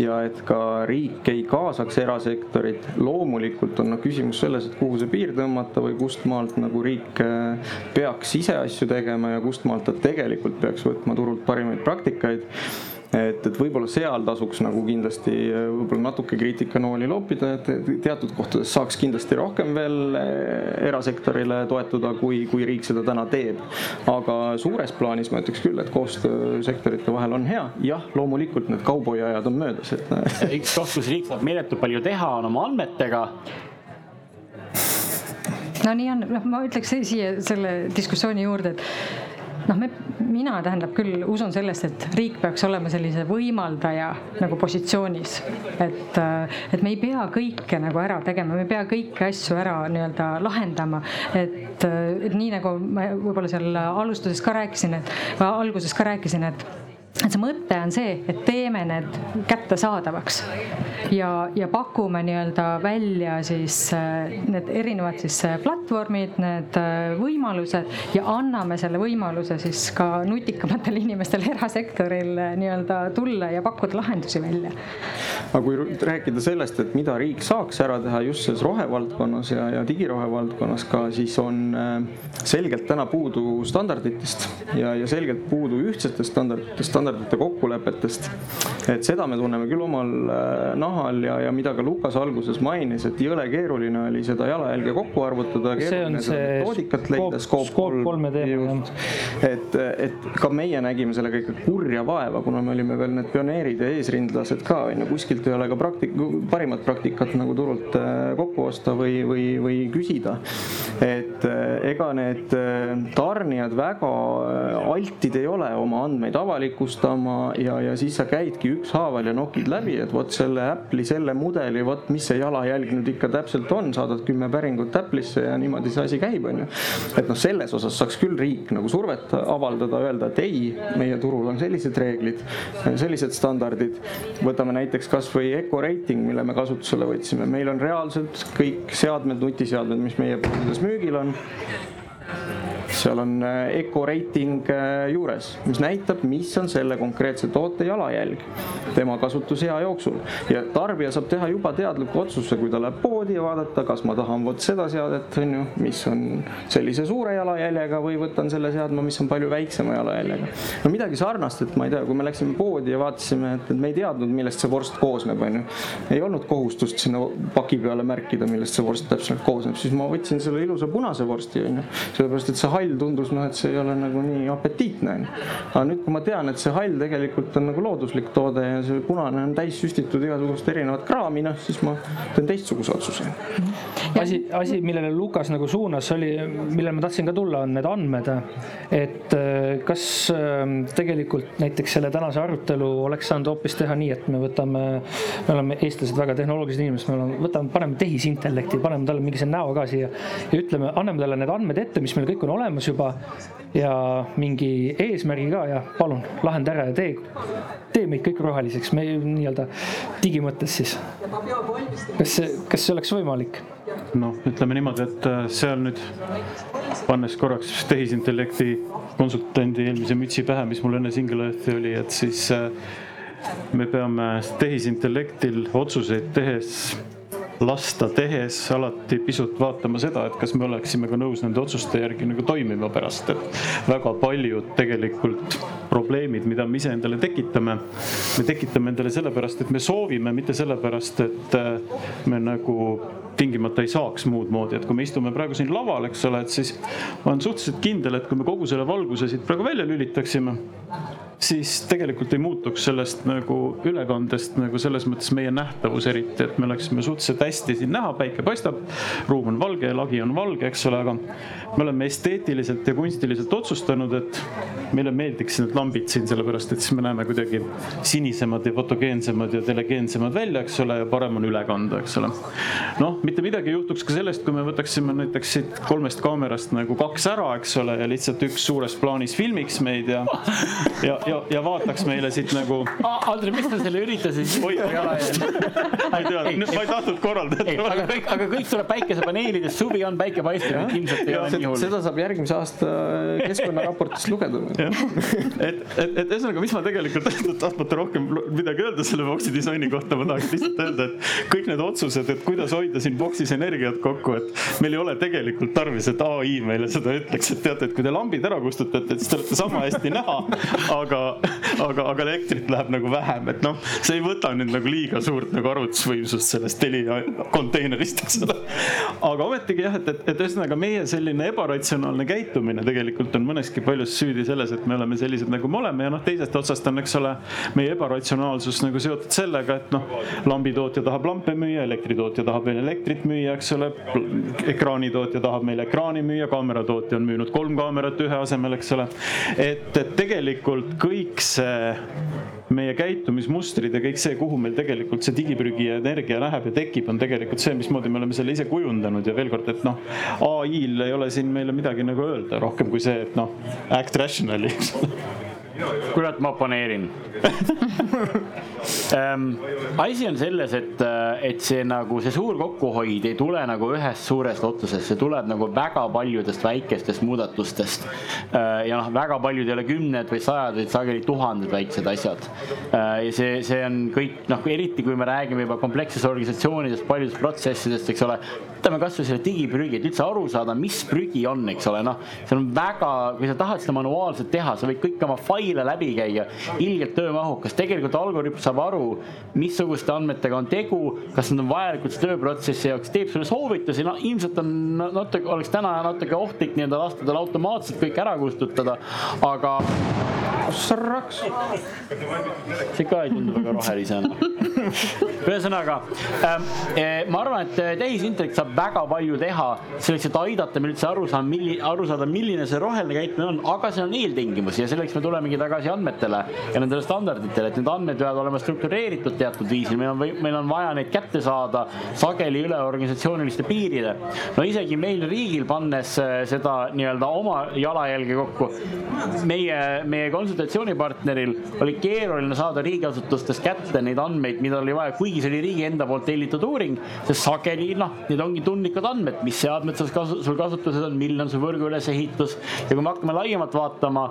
ja et ka riik ei kaasaks erasektorit. loomulikult on noh, küsimus selles, et kuhu see piir tõmmata või kust maalt nagu riik äh, peaks ise asju tegema ja kust maalt ta tegelikult peaks võtma turult parimaid praktikaid et, et võib-olla seal tasuks nagu kindlasti äh, võib-olla natuke kriitikanooli loopida, et teatud kohtades saaks kindlasti rohkem veel äh, erasektorile toetuda, kui, kui riik seda täna teeb. aga suures plaanis ma ütleks küll, et koostöö sektorite vahel on hea, jah, loomulikult need kauboiajad on möödas, et *laughs* üks koht, kus riik saab meeletult palju teha, on oma andmetega. No nii on, noh, ma ütleks siia selle diskussiooni juurde, et noh, me, mina tähendab küll usun sellest, et riik peaks olema sellise võimaldaja nagu positsioonis. et, et me ei pea kõike nagu ära tegema, me ei pea kõiki asju ära nii-öelda lahendama. et, et nii nagu ma võib-olla seal alustuses ka rääkisin, et alguses ka rääkisin, et et see mõte on see, et teeme need kättesaadavaks ja, ja pakume nii-öelda välja siis äh, need erinevad siis äh, platvormid, need äh, võimalused ja anname selle võimaluse siis ka nutikamatele *laughs* inimestele erasektoril nii-öelda tulla ja pakkuda lahendusi välja. aga kui rääkida sellest, et mida riik saaks ära teha just selles rohevaldkonnas ja, ja digirohevaldkonnas ka, siis on selgelt täna puudu standarditest ja, ja selgelt puudu ühtsetest standarditest standardite kokkulepetest. et seda me tunneme küll omal äh, nahal ja, ja mida ka Lukas alguses mainis, et jõle keeruline oli seda jalajälge kokku arvutada. see on see metoodikat leida, skoop kolme teema. et, et ka meie nägime sellega ikka kurja vaeva, kuna me olime veel need pioneerid ja eesrindlased ka onju, kuskilt ei ole ka praktik-, parimat praktikat nagu turult äh, kokku osta või, või, või küsida. et äh, ega need tarnijad väga altid ei ole oma andmeid avalikustama ja, ja siis sa käidki ükshaaval ja nokid läbi, et vot selle Apple'i selle mudeli, vot mis see jalajälg nüüd ikka täpselt on, saadad kümme päringut Apple'isse ja niimoodi see asi käib, onju. et noh, selles osas saaks küll riik nagu survet avaldada, öelda, et ei, meie turul on sellised reeglid, sellised standardid. võtame näiteks kasvõi Eco reiting, mille me kasutusele võtsime, meil on reaalselt kõik seadmed, nutiseadmed, mis meie poodides müügil on seal on Eco äh, äh, juures, mis näitab, mis on selle konkreetse toote jalajälg tema kasutusea jooksul ja tarbija saab teha juba teadliku otsuse, kui ta läheb poodi ja vaadata, kas ma tahan vot seda seadet, on ju, mis on sellise suure jalajäljega või võtan selle seadme, mis on palju väiksema jalajäljega. no midagi sarnast, et ma ei tea, kui me läksime poodi ja vaatasime, et, et me ei teadnud, millest see vorst koosneb, on ju. ei olnud kohustust sinna paki peale märkida, millest see vorst täpselt koosneb, siis ma võtsin selle ilusa punase vorsti, on ju. sellepärast, et see hall tundus noh, et see ei ole nagu nii apetiitne onju. aga nüüd, kui ma tean, et see hall tegelikult on nagu looduslik toode ja see punane on täis süstitud igasugust erinevat kraami, noh siis ma teen teistsuguse otsuse. asi, asi, millele Lukas nagu suunas, oli, millele ma tahtsin ka tulla, on need andmed. et äh, kas ähm, tegelikult näiteks selle tänase arutelu oleks saanud hoopis teha nii, et me võtame, me oleme eestlased väga tehnoloogilised inimesed, me oleme, võtame, paneme tehisintellekti, paneme talle mingi näo ka siia ja ütleme, anname talle need andmed ette, mis meil kõik on olemas juba ja mingi eesmärgi ka ja palun lahenda ära ja tee, tee meid kõik roheliseks, me nii-öelda digimõttes siis. kas see, kas see oleks võimalik? noh, ütleme niimoodi, et äh, seal nüüd pannes korraks tehisintellekti konsultandi eelmise mütsi pähe, mis mul enne Single-Earthi oli, et siis äh, me peame tehisintellektil otsuseid tehes lasta tehes alati pisut vaatama seda, et kas me oleksime ka nõus nende otsuste järgi nagu toimima pärast, et väga paljud tegelikult probleemid, mida me iseendale tekitame, me tekitame endale sellepärast, et me soovime, mitte sellepärast, et äh, me nagu tingimata ei saaks muud moodi, et kui me istume praegu siin laval, eks ole, et siis ma olen suhteliselt kindel, et kui me kogu selle valguse siit praegu välja lülitaksime, siis tegelikult ei muutuks sellest nagu ülekandest nagu selles mõttes meie nähtavus eriti, et me oleksime suhteliselt hästi siin näha, päike paistab, ruum on valge, lagi on valge, eks ole, aga me oleme esteetiliselt ja kunstiliselt otsustanud, et meile meeldiks need lambid siin, sellepärast et siis me näeme kuidagi sinisemad ja fotogeensemad ja telegeensemad välja, eks ole, ja parem on üle kanda, eks ole. noh, mitte midagi ei juhtuks ka sellest, kui me võtaksime näiteks siit kolmest kaamerast nagu kaks ära, eks ole, ja lihtsalt üks suures plaanis filmiks meid ja, ja, ja, ja vaataks meile siit nagu. Andrei, miks sa selle üritasid jalajälge? *laughs* ma ei tea, ma ei tahtnud korraldada. aga kõik, aga kõik tuleb päikesepaneelidest, suvi on, päike paistab, ilmselt ei ole nii hull. seda saab järgmise aasta keskkonnaraportist lugeda. *laughs* et, et, et ühesõnaga, mis ma tegelikult tahtmata rohkem midagi öelda selle boksi disaini kohta, ma tahaks lihtsalt öelda, et kõik need otsused, et kuidas hoida siin boksis energiat kokku, et meil ei ole tegelikult tarvis, et ai meile seda ütleks, et teate, et kui te lambid ära kustutate, siis te olete sama hästi näha, aga, aga, aga elektrit läheb nagu vähem, et noh, see ei võta nüüd nagu liiga suurt nagu arvutusvõimsust sellest Telia konteinerist, eks ole. aga ometigi jah, et, et, et ühesõnaga meie selline ebaratsionaalne käitumine tegelikult on mõneski paljus süüdi selles, et me oleme sellised, nagu me oleme ja noh, teisest otsast on, eks ole, meie ebaratsionaalsus nagu seotud sellega, et noh, lambitootja tahab lampe müüa, elektritootja tahab veel elektrit müüa, eks ole. ekraanitootja tahab meile ekraani müüa, kaameratootja on müünud kolm kaamerat ühe asemel, eks ole. et, et tegelikult kõik see meie käitumismustrid ja kõik see, kuhu meil tegelikult see digiprügi ja energia läheb ja tekib, on tegelikult see, mismoodi me oleme selle ise kujundanud. Ja veel kord, et noh, ai-l ei ole siin meile midagi nagu öelda rohkem kui see, et noh, act rationally, kurat, ma oponeerin *laughs* ähm, asi on selles, et, äh, et see nagu see suur kokkuhoid ei tule nagu ühest suurest otsusest, see tuleb nagu väga paljudest väikestest muudatustest. Äh, ja noh, väga paljud ei ole kümned või sajad, vaid sageli tuhanded väiksed asjad. Äh, ja see, see on kõik noh, eriti kui me räägime juba kompleksses organisatsioonidest, paljudest protsessidest, eks ole. Võtame kasvõi selle digiprügi, et üldse aru saada, mis prügi on, eks ole, noh, see on väga, kui sa tahad seda manuaalselt teha, sa võid kõik oma faile läbi käia, ilgelt töömahukas, tegelikult algoritm saab aru, missuguste andmetega on tegu, kas nad on vajalikud tööprotsessi jaoks, teeb sulle soovitusi, no ilmselt on natuke, oleks täna natuke ohtlik nii-öelda lasta tal automaatselt kõik ära kustutada, aga. srraks. see ka ei tundu väga rohelisena ühesõnaga eh, ma arvan, et tehisintellekt saab väga palju teha selleks, et aidata meil üldse aru saada, milli-, aru saada, milline see roheline käitumine on, aga see on eeltingimus ja selleks me tulemegi tagasi andmetele ja nendele standarditele, et need andmed peavad olema struktureeritud teatud viisil, meil on, meil on vaja neid kätte saada sageli üle organisatsiooniliste piiride. no isegi meil riigil, pannes äh, seda nii-öelda oma jalajälge kokku, meie, meie konsultatsioonipartneril oli keeruline saada riigiasutustest kätte neid andmeid, mida oli vaja, kuigi see oli riigi enda poolt tellitud uuring, sest sageli noh, need ongi tundlikud andmed, mis seadmed sul kasu, sul kasutuses on, milline on su võrgu ülesehitus ja kui me hakkame laiemalt vaatama,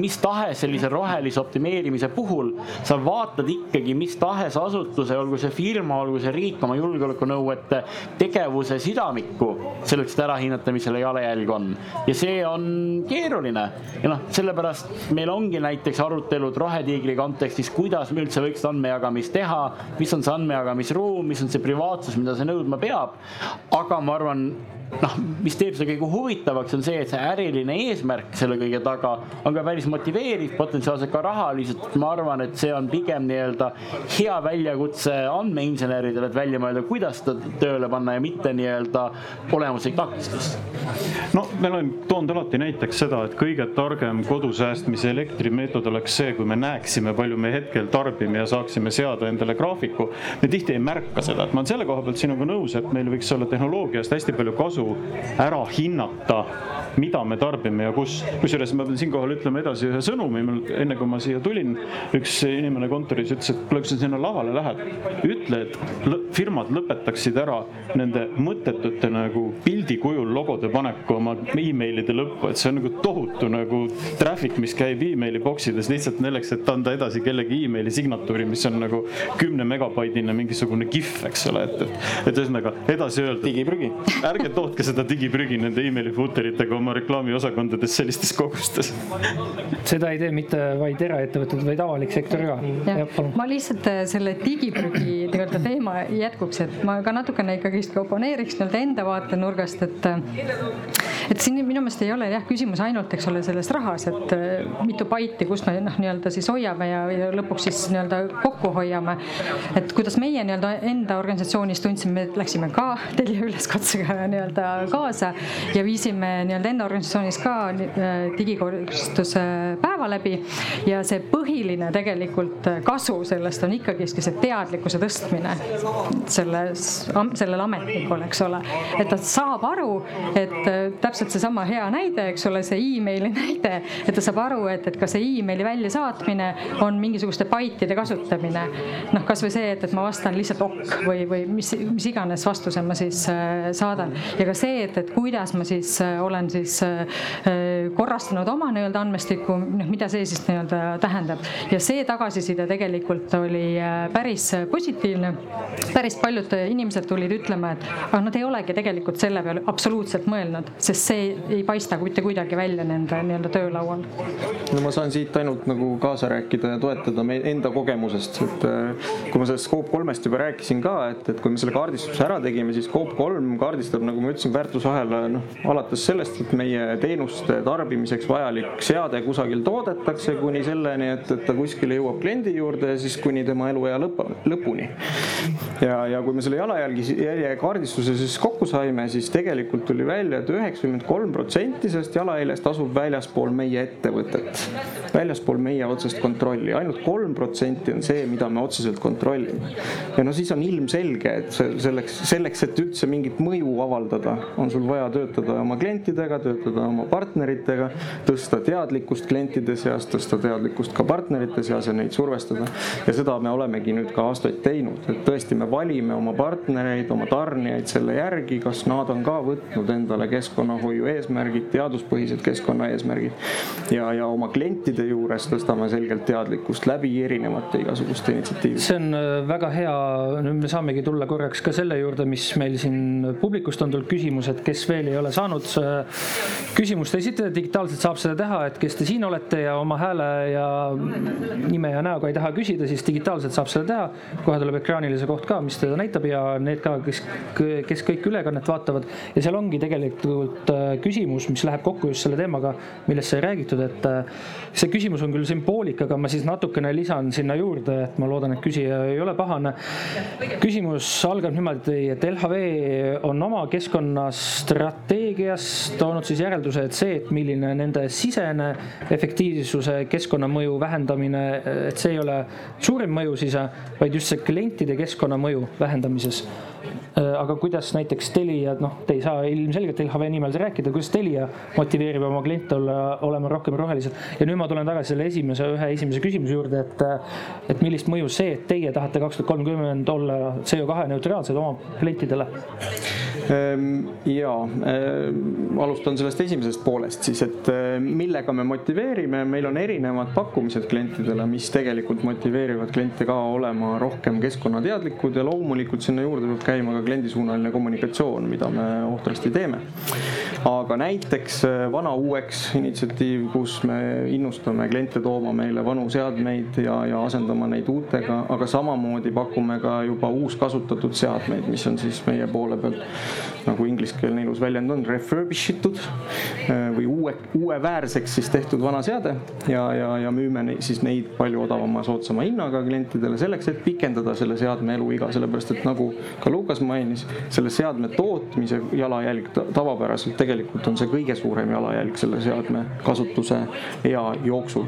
mis tahes sellise rohelise optimeerimise puhul sa vaatad ikkagi mis tahes asutuse, olgu see firma, olgu see riik oma julgeolekunõuete tegevuse sidamikku selleks, et ära hinnata, mis selle jalajälg on. ja see on keeruline ja noh, sellepärast meil ongi näiteks arutelud Rohetiigri kontekstis, kuidas me üldse võiks andmejagamist teha, mis on see andmejagamisruum, mis on see privaatsus, mida see nõudma peab. aga ma arvan, noh, mis teeb selle kõige huvitavaks, on see, et see äriline eesmärk selle kõige taga on ka päris motiveeriv, potentsiaalselt ka rahaliselt. ma arvan, et see on pigem nii-öelda hea väljakutse andmeinseneridele, et välja mõelda, kuidas seda tööle panna ja mitte nii-öelda olemuslik takistus. no ma olen toonud alati näiteks seda, et kõige targem kodusäästmise elektrimeetod oleks see, kui me näeksime, palju me hetkel tarbime ja saaksime seada endale graafiku. me tihti ei märka seda, et ma olen selle koha pealt sinuga nõus, et meil võiks olla tehnoloogiast hästi palju kasu ära hinnata mida me tarbime ja kus. kusjuures ma pean siinkohal ütlema edasi ühe sõnumi, enne kui ma siia tulin, üks inimene kontoris ütles, et kuule, kui sa sinna lavale lähed, ütle, et firmad lõpetaksid ära nende mõttetute nagu pildi kujul logode paneku oma emailide lõppu, et see on nagu tohutu nagu traffic, mis käib emaili boksides lihtsalt selleks, et anda edasi kellegi emaili signatuuri, mis on nagu kümne megabaidine mingisugune kihv, eks ole, et, et, et ühesõnaga edasi öelda. digiprügi. ärge tootke seda digiprügi nende emaili footeritega oma reklaamiosakondades sellistes kogustes. seda ei tee mitte vaid eraettevõtted, vaid avalik sektor ka. ma lihtsalt äh, selle digiprügi nii-öelda teema jätkuks, et ma ka natukene ikkagist oponeeriks nii-öelda enda vaatenurgast, et et siin minu meelest ei ole jah küsimus ainult, eks ole, selles rahas, et äh, mitu baiti, kust me noh, nii-öelda siis hoiame ja, ja lõpuks siis nii-öelda kokku hoiame. et kuidas meie nii-öelda enda organisatsioonis tundsime, et läksime ka *laughs* Telia üleskutsega nii-öelda kaasa ja viisime nii-öelda enda organisatsioonis ka äh, digikorrastuse päeva läbi. ja see põhiline tegelikult kasu sellest on ikkagistki see teadlikkuse tõstmine selles, sellel ametnikul, eks ole, et ta saab aru, et äh, täpselt seesama hea näide, eks ole, see emaili *laughs* näide, et ta saab aru, et, et ka see emaili väljasaatmine on mingisuguste baitide kasutamine. noh, kasvõi see, et, et ma vastan lihtsalt ok või, või mis, mis iganes vastuse ma siis äh, saadan ja ka see, et, et kuidas ma siis äh, olen siis korrastanud oma nii-öelda andmestikku, noh, mida see siis nii-öelda tähendab ja see tagasiside tegelikult oli päris positiivne. päris paljud inimesed tulid ütlema, et aga nad ei olegi tegelikult selle peale absoluutselt mõelnud, sest see ei paista mitte kuidagi välja nende nii-öelda töölaual. no ma saan siit ainult nagu kaasa rääkida ja toetada meie enda kogemusest, et äh, kui ma sellest Scope kolmest juba rääkisin ka, et, et kui me selle kaardistuse ära tegime, siis Scope kolm kaardistab, nagu ma ütlesin, väärtusahela noh, alates sellest, et meie teenuste tarbimiseks vajalik seade kusagil toodetakse, kuni selleni, et, et ta kuskile jõuab kliendi juurde ja siis kuni tema eluea lõpp, lõpuni. ja, ja kui me selle jalajälgi, jälje kaardistuse siis kokku saime, siis tegelikult tuli välja et, et üheksakümmend kolm protsenti sellest jalajäljest asub väljaspool meie ettevõtet, väljaspool meie otsest kontrolli, ainult kolm protsenti on see, mida me otseselt kontrollime. ja no siis on ilmselge, et selleks, selleks, et üldse mingit mõju avaldada, on sul vaja töötada oma klientidega, töötada oma partneritega, tõsta teadlikkust klientide seas, tõsta teadlikkust ka partnerite seas ja neid survestada. ja seda me olemegi nüüd ka aastaid teinud, et tõesti, me valime oma partnereid, oma tarnijaid selle järgi, kas nad on ka võtnud endale keskkonna keskkonnahoiu eesmärgid, teaduspõhised keskkonnaeesmärgid. ja, ja oma klientide juures tõstame selgelt teadlikkust läbi erinevate igasuguste initsiatiivide. see on äh, väga hea, nüüd me saamegi tulla korraks ka selle juurde, mis meil siin publikust on tulnud küsimus, et kes veel ei ole saanud küsimust esitada, digitaalselt saab seda teha, et kes te siin olete ja oma hääle ja nime ja näoga ei taha küsida, siis digitaalselt saab seda teha. kohe tuleb ekraanile see koht ka, mis teda näitab ja need ka, kes, kes kõik ülekannet vaatavad ja seal ongi tegelikult Äh, küsimus, mis läheb kokku just selle teemaga, millest sai räägitud, et äh, see küsimus on küll sümboolika, aga ma siis natukene lisan sinna juurde, et ma loodan, et küsija ei ole pahane. küsimus algab niimoodi, et LHV on oma keskkonnastrateegias toonud siis järelduse, et see, et milline nende sisene efektiivsuse keskkonnamõju vähendamine, et see ei ole suurim mõju siis, vaid just see klientide keskkonnamõju vähendamises. Äh, aga kuidas näiteks Telia, noh, te ei saa ilmselgelt LHV nimel rääkida, kuidas Telia motiveerib oma kliente olla, olema rohkem rohelised. ja nüüd ma tulen tagasi selle esimese, ühe esimese küsimuse juurde, et, et millist mõju see, et teie tahate kaks tuhat kolmkümmend olla CO2 neutraalsed oma klientidele? Ehm, ja ehm, alustan sellest esimesest poolest siis, et ehm, millega me motiveerime, meil on erinevad pakkumised klientidele, mis tegelikult motiveerivad kliente ka olema rohkem keskkonnateadlikud ja loomulikult sinna juurde peab käima ka kliendisuunaline kommunikatsioon, mida me ohtrasti teeme. aga näiteks äh, vana uueks initsiatiiv, kus me innustame kliente tooma meile vanu seadmeid ja, ja asendama neid uutega, aga samamoodi pakume ka juba uuskasutatud seadmeid, mis on siis meie poole pealt nagu ingliskeelne ilus väljend on, refurbish itud äh, või uue, uueväärseks siis tehtud vana seade ja, ja, ja müüme siis neid palju odavama, soodsama hinnaga klientidele selleks, et pikendada selle seadme eluiga, sellepärast et nagu ka Lukas mainis, selle seadme tootmise jalajälg tavapäraselt tegelikult on see kõige suurem jalajälg selle seadme kasutuse ea jooksul.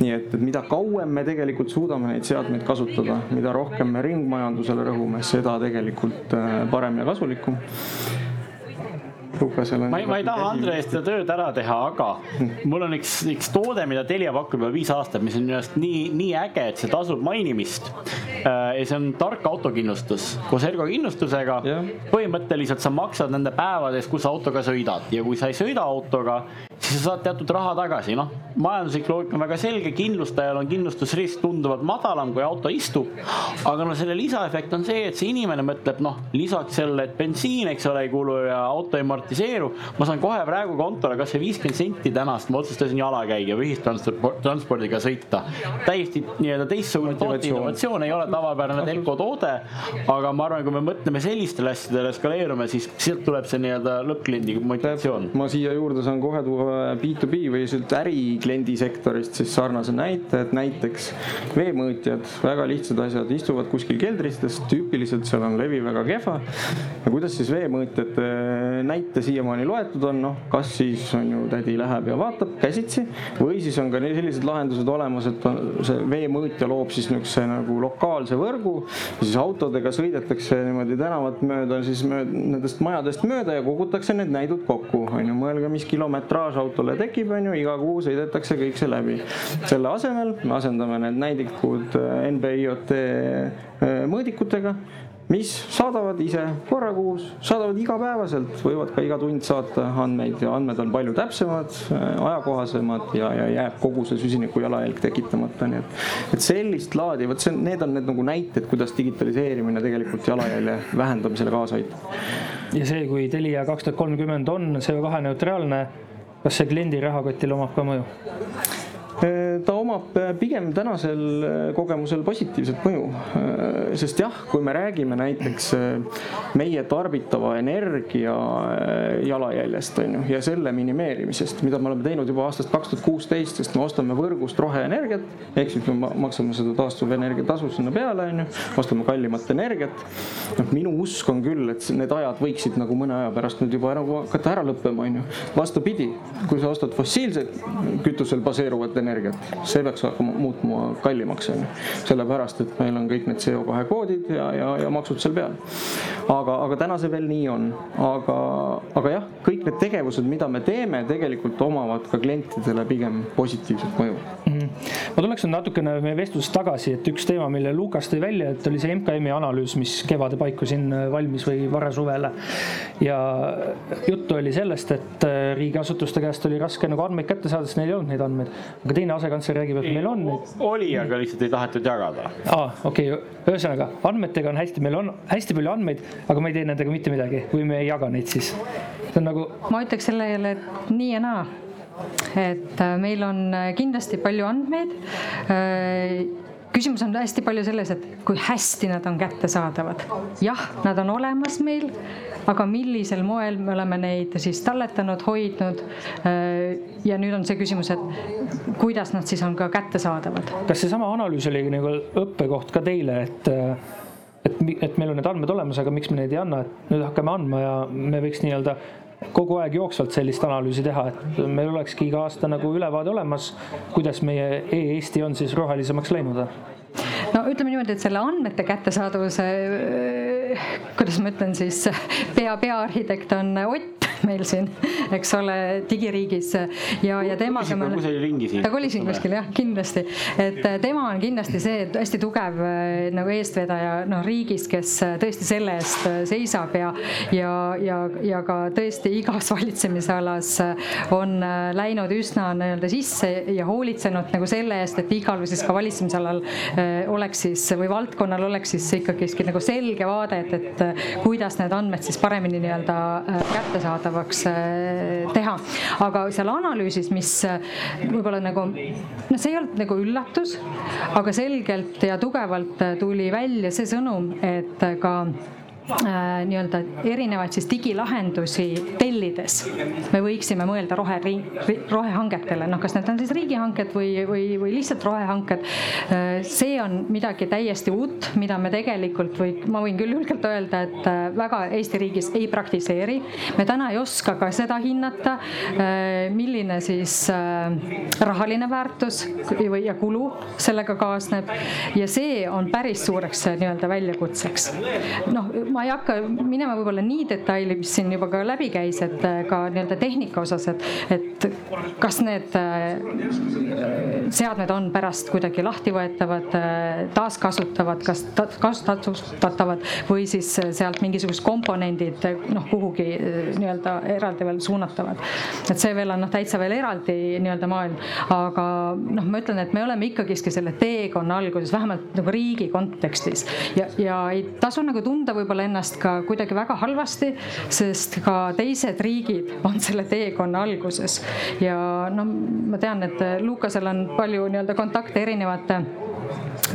nii et, et mida kauem me tegelikult suudame neid seadmeid kasutada, mida rohkem me ringmajandusele rõhume, seda tegelikult äh, parem ja kasulikum Lukasel on. ma ei, ma ei taha Andre eest seda tööd ära teha, aga mul on üks, üks toode, mida Telia pakub juba viis aastat, mis on minu arust nii, nii äge, et see tasub mainimist. ja see on tark autokindlustus koos Ergo kindlustusega. põhimõtteliselt sa maksad nende päevade eest, kus sa autoga sõidad ja kui sa ei sõida autoga, siis sa saad teatud raha tagasi, noh. majanduslik loogika on väga selge, kindlustajal on kindlustusrisk tunduvalt madalam, kui auto istub. aga no selle lisaefekt on see, et see inimene mõtleb, noh, lisaks sellele, et bensiin, eks ole, ei kulu ja auto ei amortiseeru. ma saan kohe praegu kontole kasvõi viiskümmend senti tänast, ma otsustasin jala käia või ühistranspordiga sõita. täiesti nii-öelda teistsugune toote innovatsioon, ei ole tavapärane telko toode. aga ma arvan, kui me mõtleme sellistele asjadele, eskaleerume, siis sealt tuleb see nii-öelda lõppkliendi motivatsioon. ma siia juurde saan kohe tuua B2B või sealt ärikliendi sektorist siis sarnase näite, et näiteks veemõõtjad, väga lihtsad asjad, istuvad kuskil keldristes, tüüpiliselt seal on levi väga kehva. ja kuidas siis veemõõtjate näite siiamaani loetud on, noh, kas siis on ju tädi läheb ja vaatab käsitsi või siis on ka sellised lahendused olemas, et see veemõõtja loob siis niisuguse nagu lokaalse võrgu, siis autodega sõidetakse niimoodi tänavat mööda, siis mööda, nendest majadest mööda ja kogutakse need näidud kokku, on ju, mõelge, mis kilometraaž autole tekib, on ju, iga kuu sõidetakse kõik see läbi. selle asemel me asendame need näidikud NB-IoT äh, mõõdikutega mis saadavad ise korra kuus, saadavad igapäevaselt, võivad ka iga tund saata andmeid ja andmed on palju täpsemad, ajakohasemad ja, ja jääb kogu see süsiniku jalajälg tekitamata, nii et, et sellist laadi, vot see, need on need nagu näited, kuidas digitaliseerimine tegelikult jalajälje vähendamisele kaasa aitab. ja see, kui Telia kaks tuhat kolmkümmend on CO2 neutraalne, kas see kliendi rahakotile omab ka mõju? Ta omab pigem tänasel kogemusel positiivset mõju. sest jah, kui me räägime näiteks meie tarbitava energia jalajäljest, on ju, ja selle minimeerimisest, mida me oleme teinud juba aastast kaks tuhat kuusteist, sest me ostame võrgust roheenergiat, ehk siis me maksame seda taastuvenergia tasu sinna peale, on ju, ostame kallimat energiat. noh, minu usk on küll, et need ajad võiksid nagu mõne aja pärast nüüd juba nagu hakata ära lõppema, on ju. vastupidi, kui sa ostad fossiilset kütusel baseeruvat energiat, energiat, see peaks hakkama muutma kallimaks, on ju. sellepärast, et meil on kõik need CO2 koodid ja, ja, ja maksud seal peal. aga, aga täna see veel nii on, aga, aga jah, kõik need tegevused, mida me teeme, tegelikult omavad ka klientidele pigem positiivset mõju. Ma tuleks nüüd natukene meie vestlusest tagasi, et üks teema, mille Lukas tõi välja, et oli see MKM-i analüüs, mis kevade paiku siin valmis või varasuvele. ja juttu oli sellest, et riigiasutuste käest oli raske nagu andmeid kätte saada, sest neil ei olnud neid andmeid. aga teine asekantsler räägib, et meil on neid. oli, aga lihtsalt ei tahetud jagada. aa, okei okay., ühesõnaga andmetega on hästi, meil on hästi palju andmeid, aga me ei tee nendega mitte midagi või me ei jaga neid siis. see on nagu. ma ütleks sellele, et nii ja naa. Et äh, meil on äh, kindlasti palju andmeid äh, küsimus on hästi palju selles, et kui hästi nad on kättesaadavad. jah, nad on olemas meil, aga millisel moel me oleme neid siis talletanud, hoidnud. ja nüüd on see küsimus, et kuidas nad siis on ka kättesaadavad. kas seesama analüüs oli nagu õppekoht ka teile, et et, et meil on need andmed olemas, aga miks me neid ei anna, et nüüd hakkame andma ja me võiks nii-öelda kogu aeg jooksvalt sellist analüüsi teha, et meil olekski iga aasta nagu ülevaade olemas, kuidas meie e-Eesti on siis rohelisemaks läinud. No ütleme niimoodi, et selle andmete kättesaadavuse, kuidas ma ütlen siis, pea, peaarhitekt on Ott meil siin, eks ole, digiriigis ja, ja temaga. ta kolis ringi siin. ta kolis siin kuskil jah, kindlasti, et tema on kindlasti see hästi tugev nagu eestvedaja noh, riigis, kes tõesti selle eest seisab ja, ja, ja, ja ka tõesti igas *laughs* valitsemisalas on läinud üsna nii-öelda sisse ja hoolitsenud nagu selle eest, et igal siis ka valitsemisalal oleks siis või valdkonnal oleks siis ikkagi nagu selge vaade, et, et kuidas need andmed siis paremini nii-öelda kättesaadavaks teha. aga seal analüüsis, mis võib-olla nagu noh, see ei olnud nagu üllatus, aga selgelt ja tugevalt tuli välja see sõnum, et ka äh, nii-öelda erinevaid siis digilahendusi tellides me võiksime mõelda rohe, rohehangetele, noh, kas need on siis riigihanked või, või, või lihtsalt rohehanked. Äh, see on midagi täiesti uut, mida me tegelikult või ma võin küll julgelt öelda, et äh, väga Eesti riigis ei praktiseeri. me täna ei oska ka seda hinnata, äh, milline siis rahaline väärtus või, ja kulu sellega kaasneb ja see on päris suureks nii-öelda väljakutseks. noh ma ei hakka minema võib-olla nii detaili, mis siin juba ka läbi käis, et äh, ka nii-öelda tehnika osas, et, et kas need äh, seadmed on pärast kuidagi lahtivõetavad, taaskasutavad, kas kasutatavad või siis sealt mingisugused komponendid noh, kuhugi nii-öelda eraldi veel suunatavad. et see veel on noh, täitsa veel eraldi nii-öelda maailm, aga noh, ma ütlen, et me oleme ikkagiski selle teekonna alguses, vähemalt nagu riigi kontekstis ja, ja ei tasu nagu tunda võib-olla ennast ka kuidagi väga halvasti, sest ka teised riigid on selle teekonna alguses. Ja no ma tean, et Lukasel on palju nii-öelda kontakte erinevate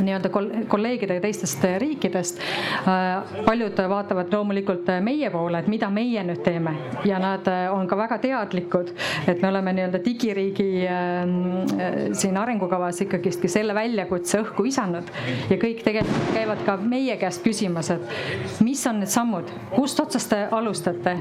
nii-öelda kolleegidega teistest riikidest. Äh, paljud vaatavad loomulikult meie poole, et mida meie nüüd teeme. Ja nad äh, on ka väga teadlikud, et me oleme nii-öelda digiriigi äh, siin arengukavas ikkagistki selle väljakutse õhku visanud. Ja kõik tegelikult käivad ka meie käest küsimas, et mis on need sammud, kust otsast te alustate,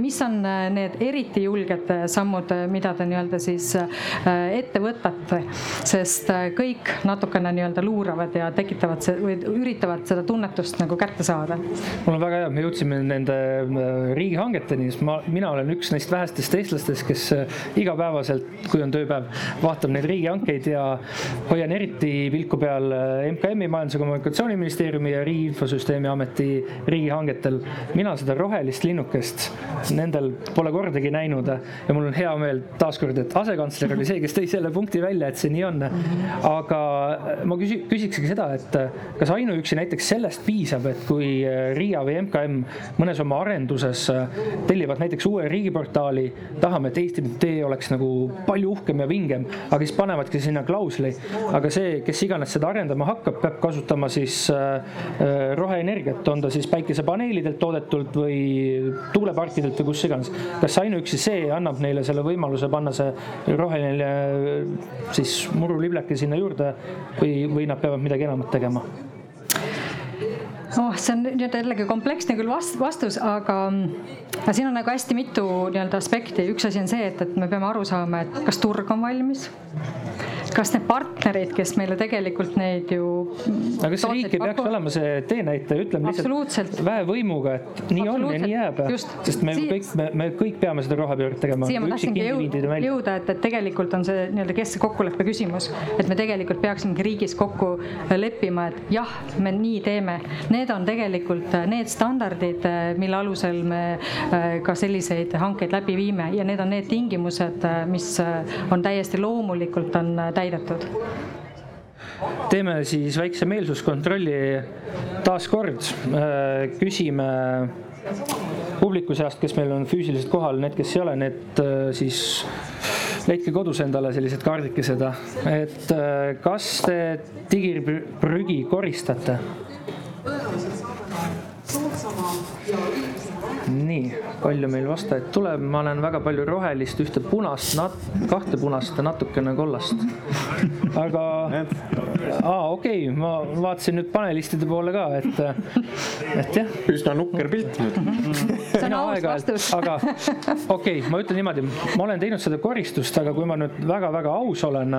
mis on need eriti julged sammud, mida te nii-öelda siis ette võtate, sest kõik natukene nii-öelda luuravad ja tekitavad või üritavad seda tunnetust nagu kätte saada. mul on väga hea, me jõudsime nende äh, riigihangeteni, sest ma, mina olen üks neist vähestest eestlastest, kes äh, igapäevaselt, kui on tööpäev, vaatab neid riigihankeid ja hoian eriti pilku peal äh, MKM-i, Majandus- ja Kommunikatsiooniministeeriumi ja Riigi Infosüsteemi Ameti riigihangetel. mina seda rohelist linnukest nendel pole kordagi näinud ja mul on hea meel taaskord, et asekantsler oli see, kes tõi selle punkti välja, et see nii on. aga ma küsin küsikski seda, et äh, kas ainuüksi näiteks sellest piisab, et kui äh, RIA või MKM mõnes oma arenduses äh, tellivad näiteks uue riigiportaali, tahame, et Eesti.ee oleks nagu palju uhkem ja vingem, aga siis panevadki sinna klausli, aga see, kes iganes seda arendama hakkab, peab kasutama siis roheenergiat, on ta siis päikesepaneelidelt toodetult või tuuleparkidelt või kus iganes. kas ainuüksi see annab neile selle võimaluse panna see roheline siis murulibleke sinna juurde või, või nad nad peavad midagi enamat tegema? oh, see on nii-öelda jällegi kompleksne küll vast-, vastus, aga siin on nagu hästi mitu nii-öelda aspekti. üks asi on see, et, et me peame aru saama, et kas turg on valmis kas need partnerid, kes meile tegelikult neid ju. aga kas riik ei peaks olema see teenäitaja, ütleme lihtsalt väevõimuga, et nii on ja nii jääb. sest me si kõik, me, me kõik peame seda rohepööret tegema. siia ma tahtsingi jõuda, et, et tegelikult on see nii-öelda keskse kokkuleppe küsimus, et me tegelikult peaksimegi riigis kokku leppima, et jah, me nii teeme. Need on tegelikult need standardid, mille alusel me äh, ka selliseid hankeid läbi viime ja need on need tingimused, äh, mis äh, on täiesti loomulikult on täidetud täidetud teeme siis väikse meelsuskontrolli taaskord. Äh, küsime publiku seast, kes meil on füüsiliselt kohal, need, kes ei ole, need äh, siis leidke kodus endale sellised kaardikesed, et äh, kas te digiprügi koristate? Nii, palju meil vastajaid tuleb, ma näen väga palju rohelist, ühte punast, kahte punast ja natukene kollast. aga, aa okei okay,, ma vaatasin nüüd panelistide poole ka, et, et jah. üsna nukker pilt nüüd. see on aus vastus. aga okei okay,, ma ütlen niimoodi, ma olen teinud seda koristust, aga kui ma nüüd väga-väga aus olen,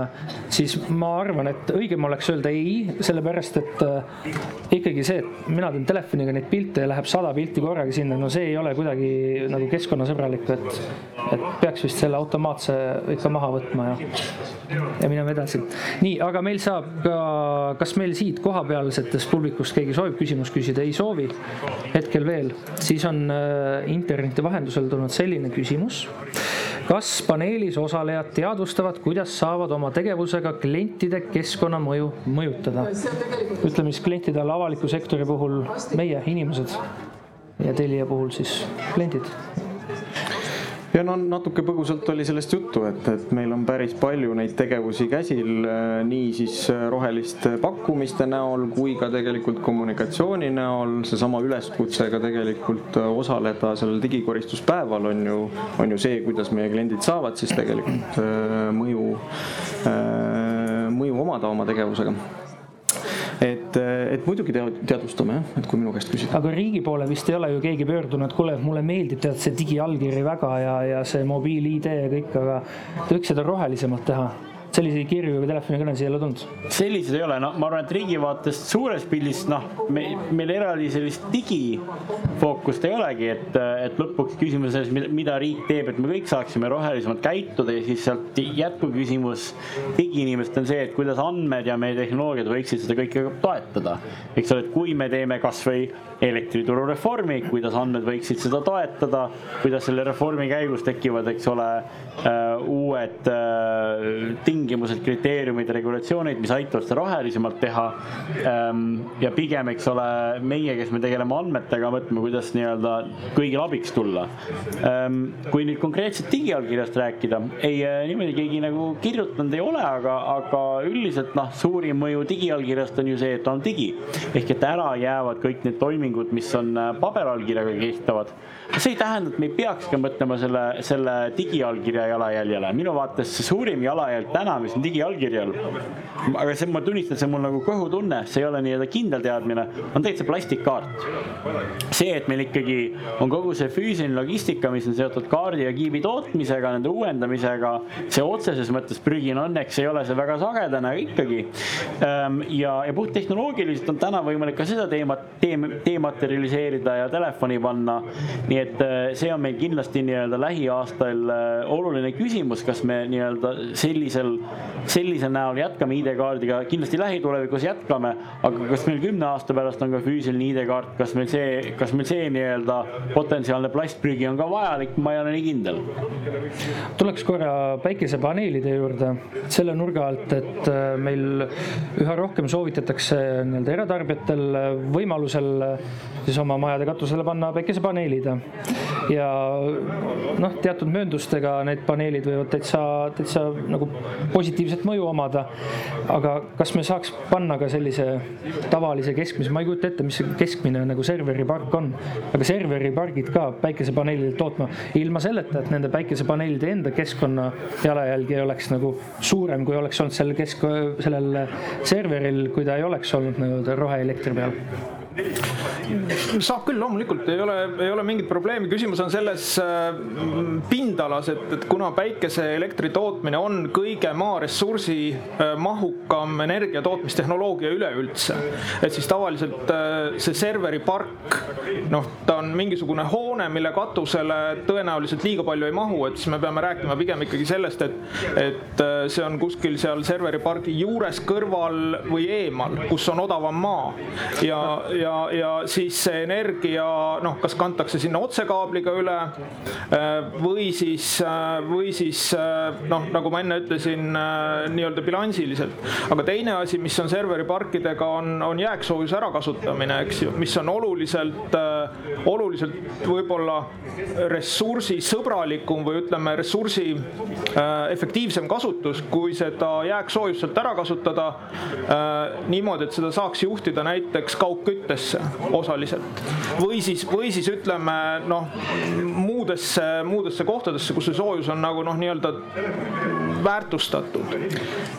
siis ma arvan, et õigem oleks öelda ei, sellepärast et äh, ikkagi see, et mina teen telefoniga neid pilte ja läheb sada pilti korraga sinna, no see ei ole kuidagi nagu keskkonnasõbralik, et, et peaks vist selle automaatse ikka maha võtma ja, ja minema edasi. nii, aga meil saab ka, kas meil siit kohapealsetest publikust keegi soovib küsimust küsida, ei soovi. Hetkel veel, siis on äh, interneti vahendusel tulnud selline küsimus. Kas paneelis osalejad teadvustavad, kuidas saavad oma tegevusega klientide keskkonnamõju mõjutada? ütleme siis klientide all avaliku sektori puhul meie inimesed ja Telia puhul siis kliendid ja no natuke põgusalt oli sellest juttu, et, et meil on päris palju neid tegevusi käsil, äh, nii siis äh, roheliste pakkumiste näol kui ka tegelikult kommunikatsiooni näol. seesama üleskutse ka tegelikult äh, osaleda sellel digikoristuspäeval on ju, on ju see, kuidas meie kliendid saavad siis tegelikult mõju, mõju omada oma tegevusega et, et muidugi teadvustame jah, et kui minu käest küsida. aga riigi poole vist ei ole ju keegi pöördunud, kuule, mulle meeldib tead see digiallkiri väga ja, ja see mobiil-ID ja kõik, aga võiks seda rohelisemalt teha selliseid kirju või telefonikõnesid ei ole tulnud? sellised ei ole, no ma arvan, et riigi vaatest suures pildis noh, me, meil eraldi sellist digifookust ei olegi, et, et lõpuks küsimus selles, mida riik teeb, et me kõik saaksime rohelisemalt käituda ja siis sealt jätkuküsimus digiinimestel on see, et kuidas andmed ja meie tehnoloogiad võiksid seda kõike toetada. eks ole, et kui me teeme kasvõi elektrituru reformi, kuidas andmed võiksid seda toetada, kuidas selle reformi käigus tekivad, eks ole, äh, uued äh, tingimused, kriteeriumid, regulatsioonid, mis aitavad seda rohelisemalt teha. Ähm, ja pigem, eks ole, meie, kes me tegeleme andmetega, mõtleme, kuidas nii-öelda kõigil abiks tulla. Ähm, kui nüüd konkreetselt digiallkirjast rääkida, ei äh, niimoodi keegi nagu kirjutanud ei ole, aga, aga üldiselt noh, suurim mõju digiallkirjast on ju see, et ta on digi ehk et ära jäävad kõik need toimingud mis on äh, paberallkirjaga kehtivad. See ei tähenda, et me ei peaks ka mõtlema selle, selle digiallkirja jalajäljele. minu vaates see suurim jalajälg täna, mis on digiallkirjal, aga see, ma tunnistan, see on mul nagu kõhutunne, see ei ole nii-öelda kindel teadmine, on see plastikkaart. see, et meil ikkagi on kogu see füüsiline logistika, mis on seotud kaardi ja kiibi tootmisega, nende uuendamisega, see otseses mõttes prügi on õnneks ei ole see väga sagedane, aga ikkagi. Ehm, ja, ja puhttehnoloogiliselt on täna võimalik ka seda teemat, teeme, dematerialiseerida ja telefoni panna. nii et äh, see on meil kindlasti nii-öelda lähiaastal äh, oluline küsimus, kas me nii-öelda sellisel, sellisel näol jätkame ID-kaardiga, kindlasti lähitulevikus jätkame, aga kas meil kümne aasta pärast on ka füüsiline ID-kaart, kas meil see, kas meil see nii-öelda potentsiaalne plastprügi on ka vajalik, ma ei ole nii kindel. tuleks korra päikesepaneelide juurde selle nurga alt, et äh, meil üha rohkem soovitatakse nii-öelda eratarbijatel võimalusel siis oma majade katusele panna päikesepaneelid. Ja noh, teatud mööndustega need paneelid võivad täitsa, täitsa nagu positiivset mõju omada. aga kas me saaks panna ka sellise tavalise keskmise, ma ei kujuta ette, mis see keskmine nagu serveripark on, aga serveripargid ka päikesepaneelidelt tootma. Ilma selleta, et nende päikesepaneelide enda keskkonna jalajälg ei oleks nagu suurem, kui oleks olnud sellel kesk, sellel serveril, kui ta ei oleks olnud nagu roheelektri peal saab küll, loomulikult. Ei ole, ei ole mingit probleemi, küsimus on selles äh, pindalas, et, et kuna päikeseelektri tootmine on kõige maaressursi äh, mahukam energia tootmistehnoloogia üleüldse, et siis tavaliselt äh, see serveripark, noh, ta on mingisugune hoone, mille katusele tõenäoliselt liiga palju ei mahu, et siis me peame rääkima pigem ikkagi sellest, et, et see on kuskil seal serveripargi juures, kõrval või eemal, kus on odavam maa. Ja, ja, ja siis see energia noh, kas kantakse sinna otsekaabliga üle äh, või siis, äh, või siis äh, noh, nagu ma enne ütlesin, nii-öelda bilansiliselt. aga teine asi, mis on serveriparkidega, on, on jääksoojuse ärakasutamine, eks ju, mis on oluliselt, oluliselt võib-olla ressursisõbralikum või ütleme, ressursi efektiivsem kasutus, kui seda jääksoojust sealt ära kasutada niimoodi, et seda saaks juhtida näiteks kaugküttesse osaliselt. Või siis, või siis ütleme noh, muudesse, muudesse kohtadesse, kus see soojus on nagu noh, nii-öelda väärtustatud.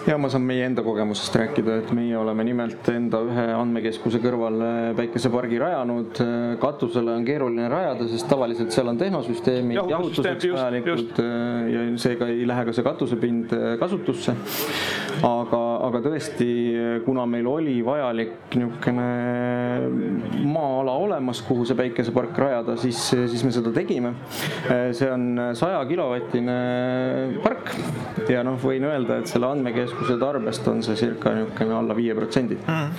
ja ma saan meie enda kogemusest rääkida, et meie oleme nimelt enda ühe andmekeskuse kõrvale päikesepargi rajanud. katusele on keeruline rajada, sest tavaliselt seal on tehnosüsteemid jahutuseks vajalikud äh, ja seega ei lähe ka see katusepind äh, kasutusse. aga, aga tõesti, kuna meil oli vajalik niisugune maa-ala olemas, kuhu see päikesepark rajada, siis, siis me seda tegime. See on saja kilovatine park. Ja noh, võin öelda, et selle andmekeskuse tarbest on see circa niisugune alla viie protsendi. Mm..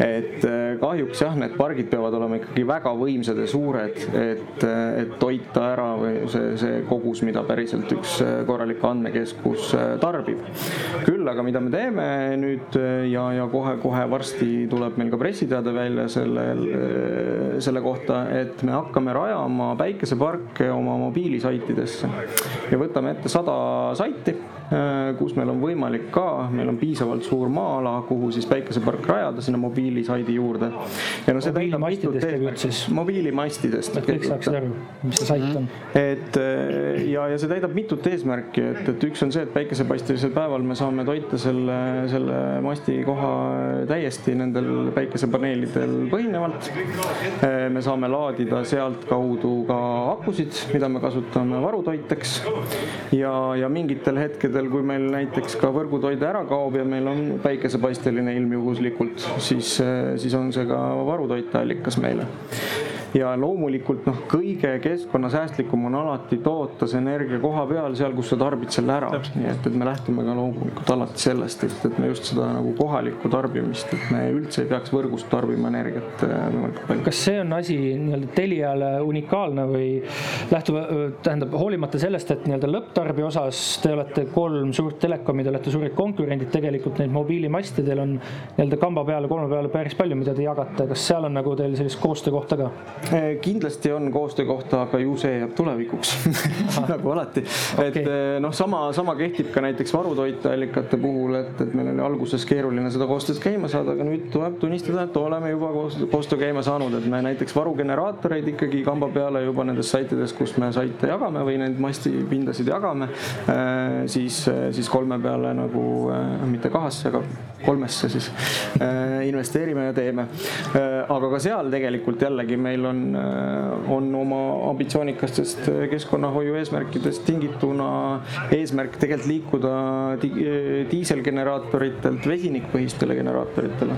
et eh, kahjuks jah, need pargid peavad olema ikkagi väga võimsad ja suured, et, et toita ära või see, see kogus, mida päriselt üks korralik andmekeskus eh, tarbib. küll aga mida me teeme nüüd eh, ja, ja kohe-kohe varsti tuleb meil ka pressiteade välja sellel selle kohta, et me hakkame rajama päikeseparke oma mobiilisaitidesse. Ja võtame ette sada saiti, kus meil on võimalik ka, meil on piisavalt suur maa-ala, kuhu siis päikesepark rajada sinna mobiilisaidi juurde. ja no see täidab mitut eesmärki. mobiilimastidest. et kõik saaksid aru, mis see sait on. et äh, ja, ja see täidab mitut eesmärki, et, et üks on see, et päikesepaistelisel päeval me saame toita selle, selle mastikoha täiesti nendel päikesepaneelidel põhinevalt me saame laadida sealtkaudu ka akusid, mida me kasutame varutoiteks. ja, ja mingitel hetkedel hetkedel, kui meil näiteks ka võrgutoide ära kaob ja meil on päikesepaisteline ilm juhuslikult, siis, siis on see ka varutoiteallikas meile ja loomulikult noh, kõige keskkonnasäästlikum on alati toota see energia koha peal, seal, kus sa tarbid selle ära. nii et, et me lähtume ka loomulikult alati sellest, et, et me just seda nagu kohalikku tarbimist, et me üldse ei peaks võrgust tarbima energiat äh, võimalikult palju. kas see on asi nii-öelda Teliale unikaalne või lähtub, tähendab, hoolimata sellest, et nii-öelda lõpptarbija osas te olete kolm suurt telekomi, te olete suured konkurendid, tegelikult neid mobiilimaste teil on nii-öelda kamba peale, kolme peale päris palju, mida te jagate, kas seal on nagu teil sellist koostöökohta ka? Eh, kindlasti on koostöökohta, aga ju see jääb tulevikuks *laughs* nagu alati. Okay.. et eh, noh, sama, sama kehtib ka näiteks varutoiteallikate puhul, et, et meil oli alguses keeruline seda koostööd käima saada, aga nüüd tuleb tunnistada, et oleme juba koostöö käima saanud, et me näiteks varugeneraatoreid ikkagi kamba peale juba nendes saitides, kus me saite jagame või neid mastipindasid jagame, eh, siis, siis kolme peale nagu, mitte kahasse, aga kolmesse siis investeerime ja teeme. aga ka seal tegelikult jällegi meil on on, äh, on oma ambitsioonikastest äh, keskkonnahoiu eesmärkidest tingituna eesmärk tegelikult liikuda diiselgeneraatoritelt vesinikpõhistele generaatoritele.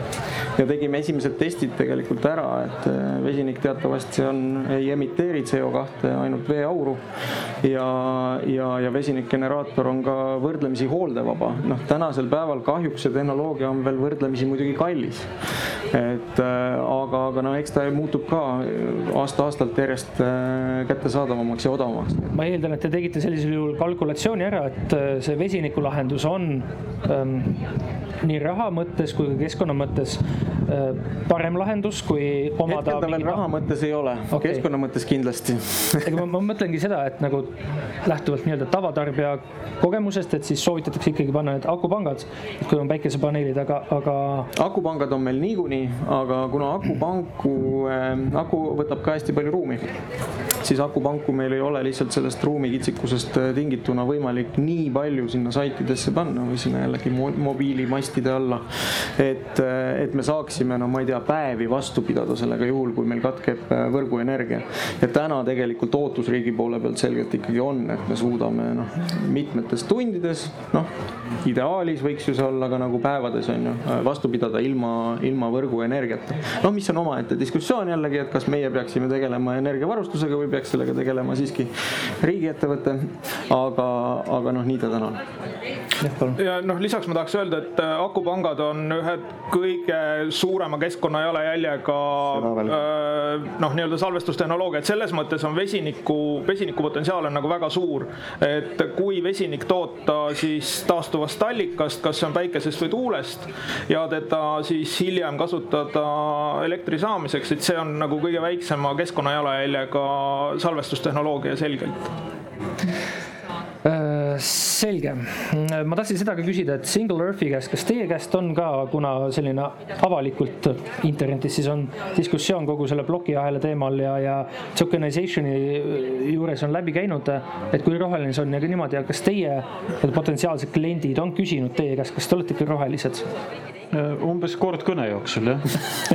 ja tegime esimesed testid tegelikult ära, et äh, vesinik teatavasti on, ei emiteeri CO2, ainult veeauru. ja, ja, ja vesinikgeneraator on ka võrdlemisi hooldevaba. noh, tänasel päeval kahjuks see tehnoloogia on veel võrdlemisi muidugi kallis. et aga, aga no eks ta muutub ka aasta-aastalt järjest äh, kättesaadavamaks ja odavamaks. ma eeldan, et te tegite sellisel juhul kalkulatsiooni ära, et äh, see vesinikulahendus on ähm, nii raha mõttes kui ka keskkonna mõttes äh, parem lahendus, kui omada. hetkel ta veel raha mõttes ei ole okay., keskkonna mõttes kindlasti ega ma, ma mõtlengi seda, et nagu lähtuvalt nii-öelda tavatarbija kogemusest, et siis soovitatakse ikkagi panna need akupangad, kui on päikesepaneelid, aga, aga. akupangad on meil niikuinii, aga kuna akupanku äh,, aku võtab ka hästi palju ruumi siis akupanku meil ei ole lihtsalt sellest ruumikitsikusest äh, tingituna võimalik nii palju sinna saitidesse panna või sinna jällegi mobiilimastide alla. et, äh, et me saaksime, no ma ei tea, päevi vastu pidada sellega juhul, kui meil katkeb äh, võrguenergia. ja täna tegelikult ootus riigi poole pealt selgelt ikkagi on, et me suudame noh, mitmetes tundides, noh, ideaalis võiks ju see olla ka nagu päevades on ju, vastu pidada ilma, ilma võrguenergiata. noh, mis on omaette diskussioon jällegi, et kas meie peaksime tegelema energiavarustusega või peaks sellega tegelema siiski riigiettevõte, aga, aga noh, nii ta täna on. ja noh, lisaks ma tahaks öelda, et äh, akupangad on ühed kõige suurema keskkonnajalajäljega äh, noh, nii-öelda salvestustehnoloogia, et selles mõttes on vesiniku, vesiniku potentsiaal on nagu väga suur. et kui vesinik toota siis taastuvast allikast, kas see on päikesest või tuulest ja teda siis hiljem kasutada elektri saamiseks, et see on nagu kõige väiksema keskkonnajalajäljega salvestustehnoloogia selgelt selge, ma tahtsin seda ka küsida, et Single Earthi käest, kas teie käest on ka, kuna selline avalikult internetis siis on diskussioon kogu selle plokiahela teemal ja, ja tokenization'i juures on läbi käinud, et kui roheline see on ja niimoodi, aga kas teie potentsiaalsed kliendid on küsinud teie käest, kas te olete ikka rohelised? Äh, umbes kord kõne jooksul jah.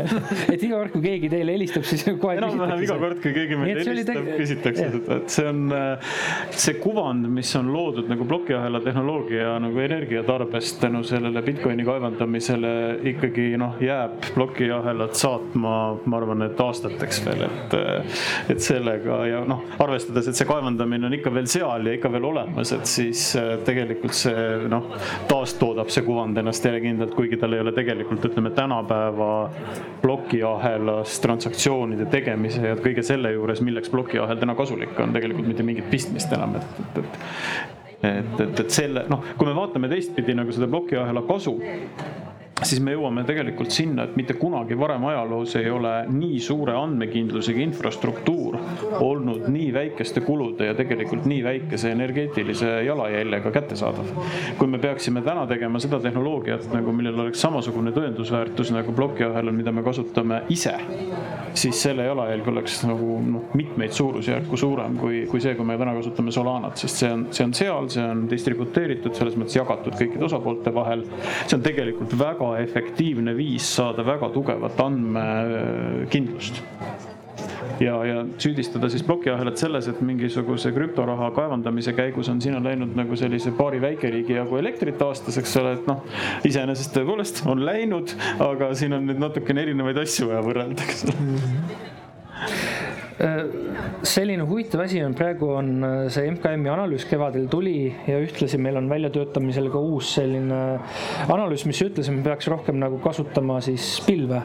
*laughs* Et iga kord, kui keegi teile helistab, siis kohe enam-vähem iga kord, kui keegi meile helistab, küsitakse seda, et see on äh, see kuvand, mis on loodud nagu plokiahela tehnoloogia nagu energiatarbest tänu sellele Bitcoini kaevandamisele ikkagi noh, jääb plokiahelat saatma, ma arvan, et aastateks veel, et äh, et sellega ja noh, arvestades, et see kaevandamine on ikka veel seal ja ikka veel olemas, et siis tegelikult see noh, taastoodab see kuvand ennast järjekindlalt, kuigi tal ei ole ole tegelikult ütleme tänapäeva plokiahelas transaktsioonide tegemise ja kõige selle juures, milleks plokiahel täna kasulik on, tegelikult mitte mingit pistmist enam, et, et, et et, et, et selle noh, kui me vaatame teistpidi nagu seda plokiahela kasu, siis me jõuame tegelikult sinna, et mitte kunagi varem ajaloos ei ole nii suure andmekindlusega infrastruktuur olnud nii väikeste kulude ja tegelikult nii väikese energeetilise jalajäljega kättesaadav. kui me peaksime täna tegema seda tehnoloogiat nagu, millel oleks samasugune tõendusväärtus nagu plokiahelal, mida me kasutame ise, siis selle jalajälg oleks nagu noh, mitmeid suurusjärku suurem kui, kui see, kui me täna kasutame Solanat, sest see on, see on seal, see on distributeeritud, selles mõttes jagatud kõikide osapoolte vahel. see on tegelikult väga efektiivne viis saada väga tugevat andmekindlust. Ja, ja süüdistada siis plokiahelat selles, et mingisuguse krüptoraha kaevandamise käigus on sinna läinud nagu sellise paari väikeriigi jagu elektrit aastas, eks ole, et noh, iseenesest tõepoolest on läinud, aga siin on nüüd natukene erinevaid asju vaja võrrelda, eks ole selline huvitav asi on praegu on äh, see MKM-i analüüs kevadel tuli ja ühtlasi meil on väljatöötamisel ka uus selline analüüs, mis ütles, et me peaks rohkem nagu kasutama siis pilve.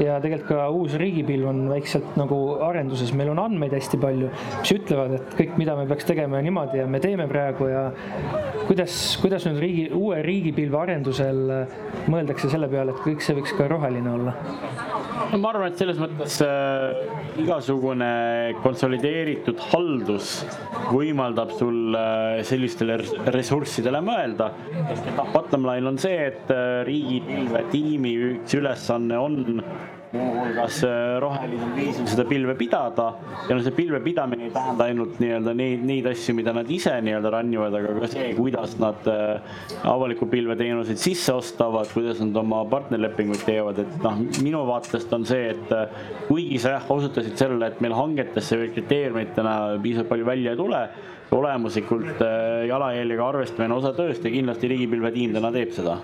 ja tegelikult ka uus riigipilv on väikselt nagu arenduses, meil on andmeid hästi palju, mis ütlevad, et kõik, mida me peaks tegema ja niimoodi ja me teeme praegu ja kuidas, kuidas nüüd riigi, uue riigipilve arendusel äh, mõeldakse selle peale, et kõik see võiks ka roheline olla? no ma arvan, et selles mõttes äh, igasugune konsolideeritud haldus võimaldab sul äh, sellistele ressurssidele mõelda. noh, bottom line on see, et äh, riigipilve tiimi üks ülesanne on muuhulgas äh, rohelisel viisil seda pilve pidada. ja no see pilve pidamine ei tähenda ainult nii-öelda neid, neid asju, mida nad ise nii-öelda run ivad, aga ka see, kuidas nad äh, avaliku pilveteenuseid sisse ostavad, kuidas nad oma partnerlepinguid teevad, et noh, minu vaatest on see, et äh, kuigi sa jah, osutasid sellele, et meil hangetesse kriteeriumitena piisavalt palju välja ei tule olemuslikult jalajäljega arvestamine osa tööst ja kindlasti riigipilvetiim täna teeb seda.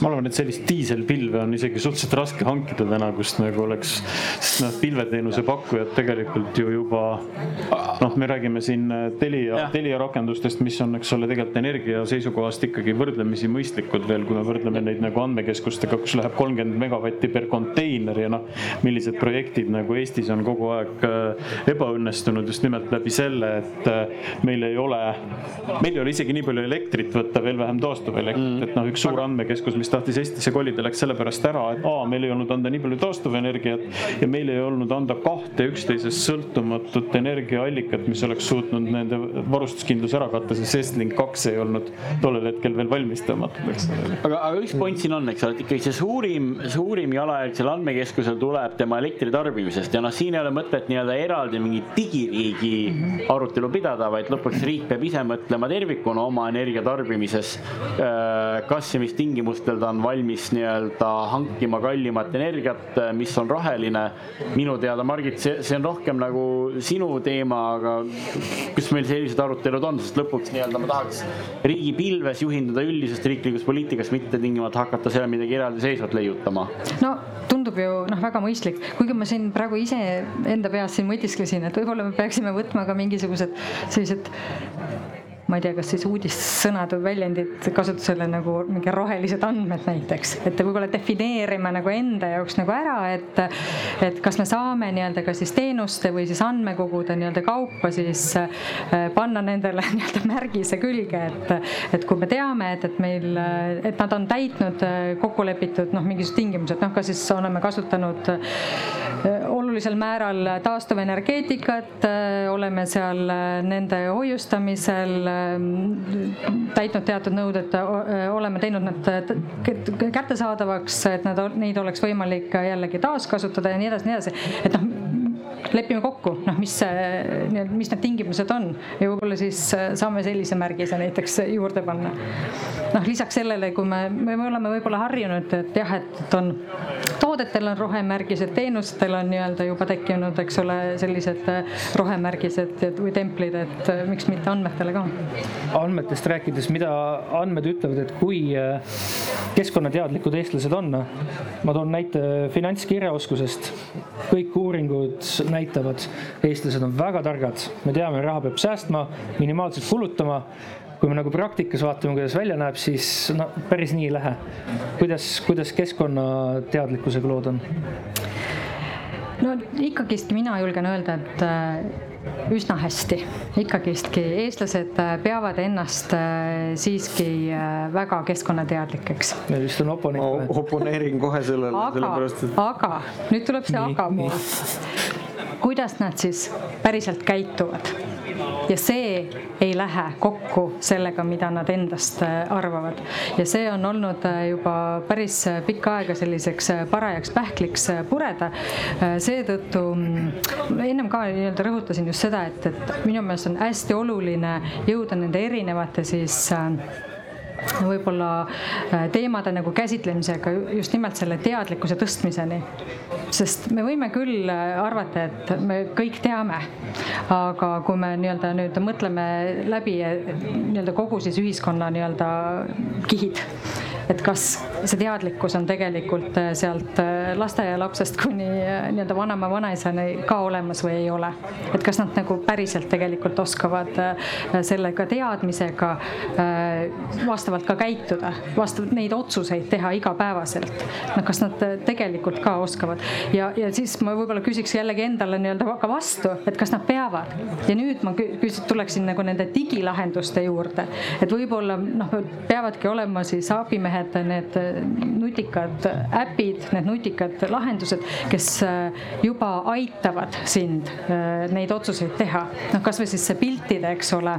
Ma arvan, et sellist diiselpilve on isegi suhteliselt raske hankida täna, kust nagu oleks, sest noh, pilveteenuse pakkujad tegelikult ju juba noh, me räägime siin äh, Telia, Telia rakendustest, mis on, eks ole, tegelikult energia seisukohast ikkagi võrdlemisi mõistlikud veel, kui me võrdleme neid nagu andmekeskustega, kus läheb kolmkümmend megavatti per konteiner ja noh, millised projektid nagu Eestis on kogu aeg äh, ebaõnnestunud just nimelt läbi selle, et äh, meil ei ole, meil ei ole isegi nii palju elektrit võtta, veel vähem taastuvelektrit mm., et noh, üks suur andmekeskus andmekeskus, mis tahtis Eestisse kolida, läks sellepärast ära, et A, meil ei olnud anda nii palju taastuvenergiat ja meil ei olnud anda kahte üksteisest sõltumatut energiaallikat, mis oleks suutnud nende varustuskindluse ära katta, sest Estlink kaks ei olnud tollel hetkel veel valmis tõmmatud, eks ole. aga, aga üks point siin on, eks ole, et ikkagi see suurim, suurim jalajälg seal andmekeskusel tuleb tema elektritarbimisest ja noh, siin ei ole mõtet nii-öelda eraldi mingit digiriigi arutelu pidada, vaid lõpuks riik peab ise mõtlema tervikuna oma energiatarbimises. Äh, kas ja mis tingimustel ta on valmis nii-öelda hankima kallimat energiat, mis on roheline. minu teada, Margit, see, see on rohkem nagu sinu teema, aga kus meil sellised arutelud on, sest lõpuks nii-öelda ma tahaks riigipilves juhinduda üldisest riiklikust poliitikast, mitte tingimata hakata seal midagi eraldiseisvat leiutama. no tundub ju noh, väga mõistlik, kuigi ma siin praegu ise enda peas siin mõtisklesin, et võib-olla me peaksime võtma ka mingisugused sellised it ma ei tea, kas siis uudissõnad või väljendid kasutusele nagu mingi rohelised andmed näiteks, et võib-olla defineerima nagu enda jaoks nagu ära, et, et kas me saame nii-öelda ka siis teenuste või siis andmekogude nii-öelda kaupa siis äh, panna nendele *laughs* nii-öelda märgise külge, et, et kui me teame, et, et meil, et nad on täitnud äh, kokku lepitud noh, mingisugused tingimused, noh, kas siis oleme kasutanud äh, olulisel määral taastuvenergeetikat, oleme seal nende hoiustamisel täitnud teatud nõuded, oleme teinud nad kättesaadavaks, et nad, neid oleks võimalik jällegi taaskasutada ja nii edasi, nii edasi. et noh, lepime kokku, noh, mis see, mis need tingimused on ja võib-olla siis saame sellise märgise näiteks juurde panna. noh, lisaks sellele, kui me, me oleme võib-olla harjunud, et jah, et on toodetel on rohemärgised, teenustel on nii-öelda juba tekkinud, eks ole, sellised rohemärgised või templid, et miks mitte andmetele ka. andmetest rääkides, mida andmed ütlevad, et kui äh, keskkonnateadlikud eestlased on? ma toon näite finantskirjaoskusest. kõik uuringud näitavad, eestlased on väga targad, me teame, raha peab säästma, minimaalselt kulutama kui me nagu praktikas vaatame, kuidas välja näeb, siis no päris nii ei lähe. kuidas, kuidas keskkonnateadlikkusega lood on? no ikkagistki mina julgen öelda, et äh, üsna hästi, ikkagistki eestlased äh, peavad ennast äh, siiski väga keskkonnateadlikeks. meil vist on oponent. ma oponeerin kohe sellele, sellepärast et. aga nüüd tuleb see aga pool kuidas nad siis päriselt käituvad. ja see ei lähe kokku sellega, mida nad endast äh, arvavad. ja see on olnud äh, juba päris pikka aega selliseks äh, parajaks pähkliks pureda. seetõttu mm, ennem ka nii-öelda rõhutasin just seda, et, et minu meelest on hästi oluline jõuda nende erinevate siis võib-olla äh, teemade nagu käsitlemisega just nimelt selle teadlikkuse tõstmiseni. sest me võime küll äh, arvata, et me kõik teame, aga kui me nii-öelda nüüd mõtleme läbi nii-öelda kogu siis ühiskonna nii-öelda kihid et kas see teadlikkus on tegelikult äh, sealt äh, lasteaialapsest kuni äh, nii-öelda vanema, vanaisani ka olemas või ei ole. et kas nad nagu päriselt tegelikult oskavad sellega teadmisega vastavalt ka käituda, vastavalt neid otsuseid teha igapäevaselt. no kas nad tegelikult ka oskavad ja, ja siis ma võib-olla küsiks jällegi endale nii-öelda ka vastu, et kas nad peavad ja nüüd ma küsin, tuleksin nagu nende digilahenduste juurde, et võib-olla noh, peavadki olema siis abimehed mehed, need nutikad äpid, need nutikad lahendused, kes äh, juba aitavad sind äh, neid otsuseid teha. noh, kasvõi siis see piltide, eks ole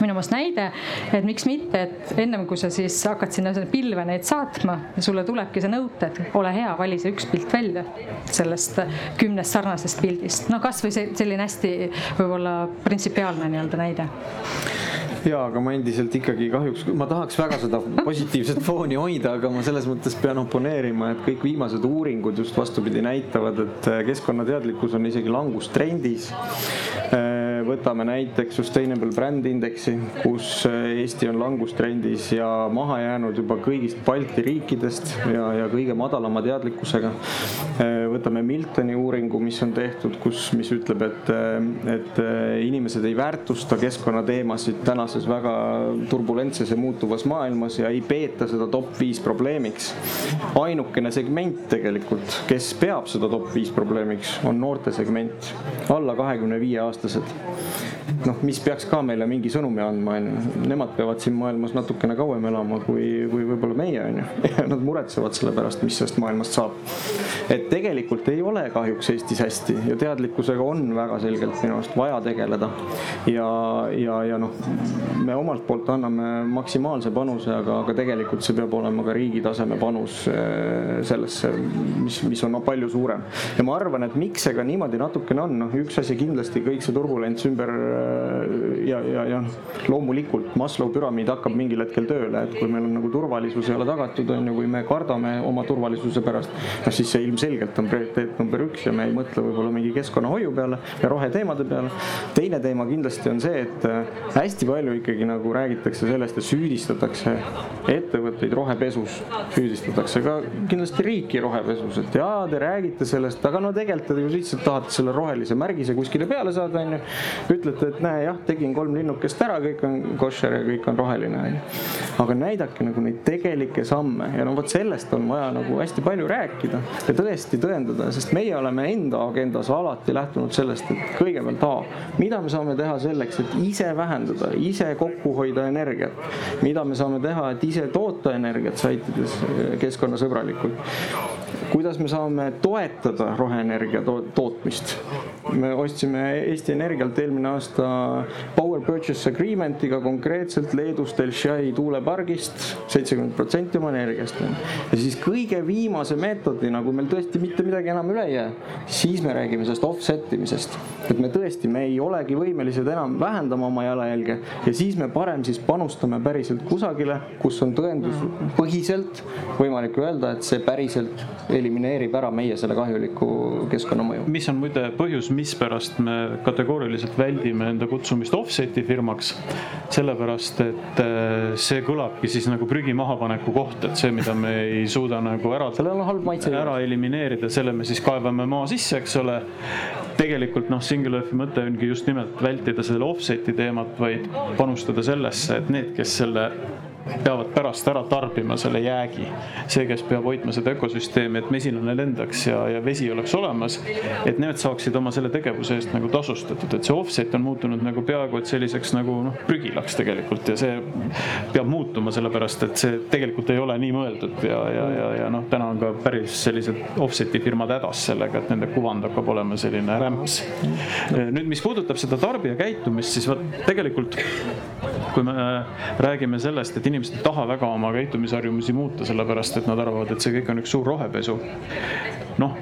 minu meelest näide, et miks mitte, et ennem kui sa siis hakkad sinna pilve neid saatma sulle tulebki see nõude, et ole hea, vali see üks pilt välja sellest kümnest sarnasest pildist. no kasvõi see selline hästi võib-olla printsipiaalne nii-öelda näide ja, aga ma endiselt ikkagi kahjuks, ma tahaks väga seda positiivset fooni hoida, aga ma selles mõttes pean oponeerima, et kõik viimased uuringud just vastupidi näitavad, et keskkonnateadlikkus on isegi langustrendis võtame näiteks Sustainable Brand Indexi, kus Eesti on langustrendis ja maha jäänud juba kõigist Balti riikidest ja, ja kõige madalama teadlikkusega. võtame Miltoni uuringu, mis on tehtud, kus, mis ütleb, et, et inimesed ei väärtusta keskkonnateemasid tänases väga turbulentses ja muutuvas maailmas ja ei peeta seda top viis probleemiks. ainukene segment tegelikult, kes peab seda top viis probleemiks, on noorte segment, alla kahekümne viie aastased noh, mis peaks ka meile mingi sõnumi andma, on ju. Nemad peavad siin maailmas natukene kauem elama kui, kui võib-olla meie, on ju. *laughs* ja nad muretsevad selle pärast, mis sellest maailmast saab. et tegelikult ei ole kahjuks Eestis hästi ja teadlikkusega on väga selgelt minu arust vaja tegeleda. ja, ja, ja noh, me omalt poolt anname maksimaalse panuse, aga, aga tegelikult see peab olema ka riigi taseme panus eh, sellesse, mis, mis on palju suurem. ja ma arvan, et miks see ka niimoodi natukene on, noh, üks asi kindlasti kõik see turbulents ümber Äh, ja, ja, ja loomulikult Maslow püramiid hakkab mingil hetkel tööle, et kui meil on nagu turvalisus ei ole tagatud, on ju, või me kardame oma turvalisuse pärast, noh siis see ilmselgelt on prioriteet number üks ja me ei mõtle võib-olla mingi keskkonnahoiu peale ja roheteemade peale. teine teema kindlasti on see, et äh, hästi palju ikkagi nagu räägitakse sellest ja süüdistatakse ettevõtteid rohepesus, süüdistatakse ka kindlasti riiki rohepesus, et jaa, te räägite sellest, aga no tegelikult te ju lihtsalt tahate selle rohelise märgise kuskile peale saada, on ju. Ütlete, et näe jah, tegin kolm linnukest ära, kõik on koššer ja kõik on roheline, onju. aga näidake nagu neid tegelikke samme ja no vot sellest on vaja nagu hästi palju rääkida ja tõesti tõendada, sest meie oleme enda agendas alati lähtunud sellest, et kõigepealt A, mida me saame teha selleks, et ise vähendada, ise kokku hoida energiat. mida me saame teha, et ise toota energiat saitides keskkonnasõbralikult kuidas me saame toetada roheenergia to tootmist? me ostsime Eesti Energialt eelmine aasta Power Purchase Agreement'iga konkreetselt Leedus Telšai tuulepargist seitsekümmend protsenti oma energiast. ja siis kõige viimase meetodina, kui meil tõesti mitte midagi enam üle ei jää, siis me räägime sellest offset imisest. et me tõesti, me ei olegi võimelised enam vähendama oma jalajälge ja siis me parem siis panustame päriselt kusagile, kus on tõenduspõhiselt võimalik öelda, et see päriselt elimineerib ära meie selle kahjuliku keskkonnamõju. mis on muide põhjus, mispärast me kategooriliselt väldime enda kutsumist offset'i firmaks. sellepärast, et äh, see kõlabki siis nagu prügi mahapaneku koht, et see, mida me ei suuda nagu ära, ära elimineerida, selle me siis kaevame maa sisse, eks ole tegelikult noh, Singularfi mõte ongi just nimelt vältida selle offset'i teemat, vaid panustada sellesse, et need, kes selle peavad pärast ära tarbima selle jäägi. see, kes peab hoidma seda ökosüsteemi, et mesilane lendaks ja, ja vesi oleks olemas, et need saaksid oma selle tegevuse eest nagu tasustatud, et see offset on muutunud nagu peaaegu et selliseks nagu noh, prügilaks tegelikult ja see peab muutuma, sellepärast et see tegelikult ei ole nii mõeldud ja, ja, ja, ja noh, täna on ka päris sellised offset'i firmad hädas sellega, et nende kuvand hakkab olema selline rämps. nüüd, mis puudutab seda tarbija käitumist, siis vot tegelikult kui me räägime sellest, et inimesed inimesed ei taha väga oma käitumisharjumusi muuta, sellepärast et nad arvavad, et see kõik on üks suur rohepesu. noh,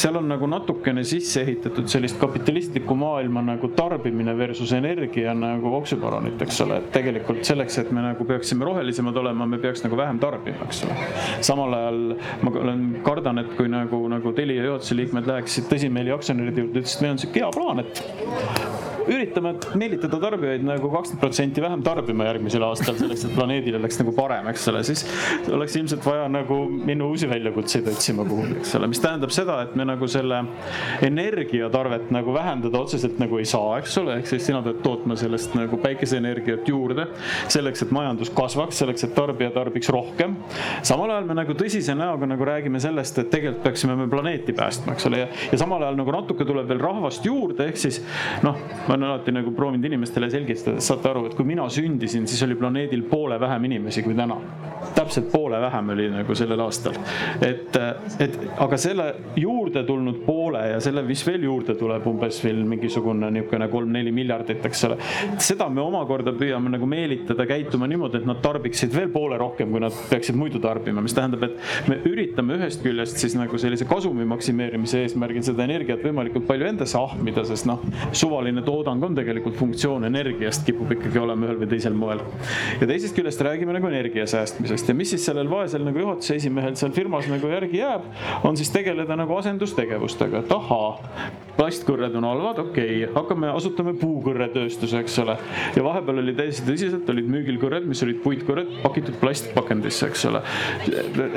seal on nagu natukene sisse ehitatud sellist kapitalistlikku maailma nagu tarbimine versus energia nagu oksümoronit, eks ole, et tegelikult selleks, et me nagu peaksime rohelisemad olema, me peaks nagu vähem tarbima, eks ole. samal ajal ma olen, kardan, et kui nagu, nagu Telia juhatuse liikmed läheksid tõsimeeli aktsionäride juurde, ütlesid, meil on sihuke hea plaan, et üritame meelitada tarbijaid nagu kakskümmend protsenti vähem tarbima järgmisel aastal, selleks et planeedil oleks nagu parem, eks ole, siis oleks ilmselt vaja nagu minna uusi väljakutseid otsima kuhugi, eks ole, mis tähendab seda, et me nagu selle energiatarvet nagu vähendada otseselt nagu ei saa, eks ole, ehk siis sina pead tootma sellest nagu päikeseenergiat juurde selleks, et majandus kasvaks, selleks, et tarbija tarbiks rohkem. samal ajal me nagu tõsise näoga nagu räägime sellest, et tegelikult peaksime me planeeti päästma, eks ole, ja, samal ajal nagu natuke tuleb veel rahvast juurde, ehk siis noh, ma olen alati nagu proovinud inimestele selgitada, saate aru, et kui mina sündisin, siis oli planeedil poole vähem inimesi kui täna. täpselt poole vähem oli nagu sellel aastal. et, et aga selle juurde tulnud poole ja selle, mis veel juurde tuleb, umbes veel mingisugune niisugune kolm-neli miljardit, eks ole. seda me omakorda püüame nagu meelitada käituma niimoodi, et nad tarbiksid veel poole rohkem, kui nad peaksid muidu tarbima, mis tähendab, et me üritame ühest küljest siis nagu sellise kasumi maksimeerimise eesmärgil seda energiat võimalikult palju endasse ahmida, sest noh, suvaline toodang on tegelikult funktsioon energiast, kipub ikkagi olema ühel või teisel moel. ja teisest küljest räägime nagu energia säästmisest ja mis siis sellel vaesel nagu juhatuse esimehel seal firmas nagu järgi jääb, on siis tegeleda nagu asendustegevustega, et ahaa, plastkõrred on halvad, okei okay., hakkame, asutame puukõrretööstuse, eks ole. ja vahepeal oli täiesti tõsiselt, olid müügil kõrred, mis olid puitkõrred pakitud plastpakendisse, eks ole.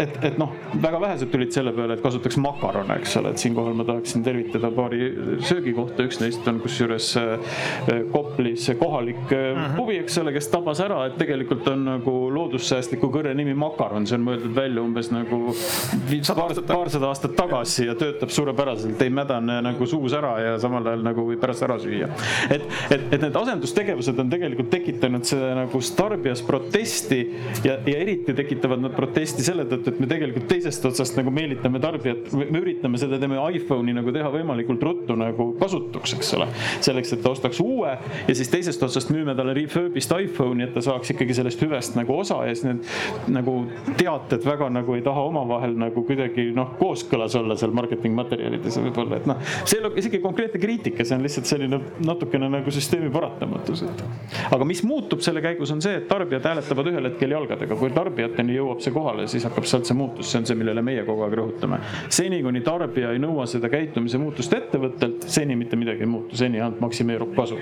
et, et noh, väga vähesed tulid selle peale, et kasutaks makarone, eks ole, et siinkohal ma tahaksin tervitada paari söögikohta, üks neist on kusjuures Koplis kohalik mhm. pubi, eks ole, kes tabas ära, et tegelikult on nagu loodussäästliku kõrre nimi makaron, see on mõeldud välja umbes nagu paarsada aastat tagasi ja töötab suurepäraselt, ei mädane nagu suus ära ja samal ajal nagu võib pärast ära süüa. et, et, et need asendustegevused on tegelikult tekitanud seda nagu tarbijas protesti ja, ja eriti tekitavad nad protesti selle tõttu, et me tegelikult teisest otsast nagu meelitame tarbijat, me üritame seda tema iPhone'i nagu teha võimalikult ruttu nagu kasutuks, eks ole. selleks, et ta ostaks uue ja siis teisest otsast müüme talle refurbished iPhone'i, et ta saaks ikkagi sellest hüvest nagu osa ja siis need nagu teated väga nagu ei taha omavahel nagu kuidagi noh, kooskõlas olla seal marketing materjalides võib-olla, et noh, see ei ole isegi konkreetne kriitika, see on lihtsalt selline natukene nagu süsteemi paratamatus, et. aga mis muutub selle käigus, on see, et tarbijad hääletavad ühel hetkel jalgadega, kui tarbijateni jõuab see kohale, siis hakkab sealt see muutus, see on see, millele meie kogu aeg rõhutame. seni, kuni tarbija ei nõua seda käitumise muutust ettevõttelt, seni mitte midagi ei muutu, seni ainult maksimeerub kasum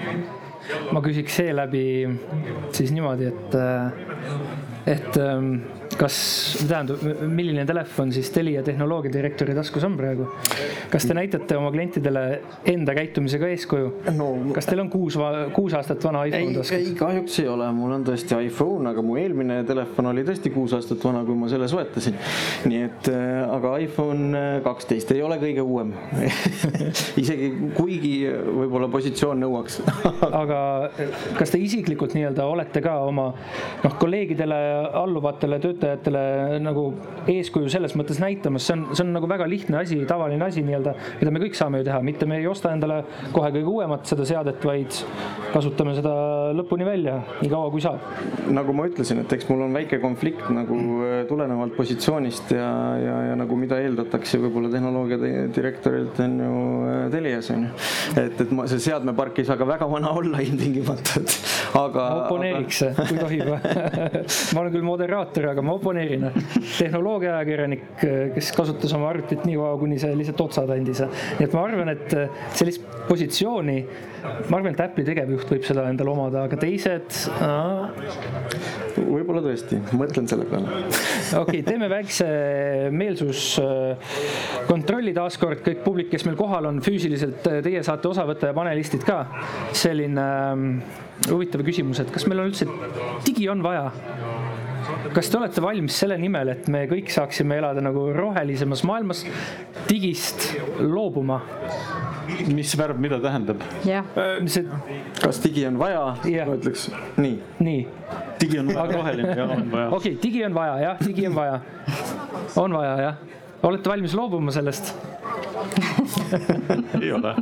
ma küsiks seeläbi siis niimoodi, et, et ähm, kas, tähendab, milline telefon siis Telia tehnoloogiadirektori taskus on praegu? kas te näitate oma klientidele enda käitumisega eeskuju no,? kas teil on kuus, kuus aastat vana iPhone taskus? ei, kahjuks ei ole, mul on tõesti iPhone, aga mu eelmine telefon oli tõesti kuus aastat vana, kui ma selle soetasin. nii et, äh, aga iPhone äh, kaksteist ei ole kõige uuem *laughs* isegi kuigi võib-olla positsioon nõuaks *laughs* aga kas te isiklikult nii-öelda olete ka oma noh, kolleegidele, alluvatele töötajatele töötajatele nagu eeskuju selles mõttes näitamas, see on, see on nagu väga lihtne asi, tavaline asi nii-öelda, mida me kõik saame ju teha, mitte me ei osta endale kohe kõige uuemat seda seadet, vaid kasutame seda lõpuni välja, nii kaua kui saab. nagu ma ütlesin, et eks mul on väike konflikt nagu äh, tulenevalt positsioonist ja, ja, ja nagu mida eeldatakse võib-olla tehnoloogia direktorilt on ju äh, Telias on ju. et, et ma, see seadmepark ei saa ka väga vana olla *laughs* ilmtingimata, et aga. oponeeriks aga..., kui tohib *laughs* ma olen küll moderaator, aga ma oponeerin. *laughs* tehnoloogiaajakirjanik, kes kasutas oma arvutit nii kaua, kuni see lihtsalt otsad andis. nii et ma arvan, et sellist positsiooni, ma arvan, et Apple'i tegevjuht võib seda endale omada, aga teised võib-olla tõesti, mõtlen selle peale. *laughs* okei teeme väikse meelsuskontrolli taaskord, kõik publik, kes meil kohal on füüsiliselt, teie saate osa võtta ja panelistid ka. selline ähm, huvitav küsimus, et kas meil on üldse, digi on vaja? Kas te olete valmis selle nimel, et me kõik saaksime elada nagu rohelisemas maailmas, digist loobuma? mis värv mida tähendab? jah. see. kas digi on vaja? ma ütleks nii. nii. digi on Aga... roheline ja on vaja. okei okay,, digi on vaja jah, digi on vaja. on vaja jah. olete valmis loobuma sellest *laughs* ei ole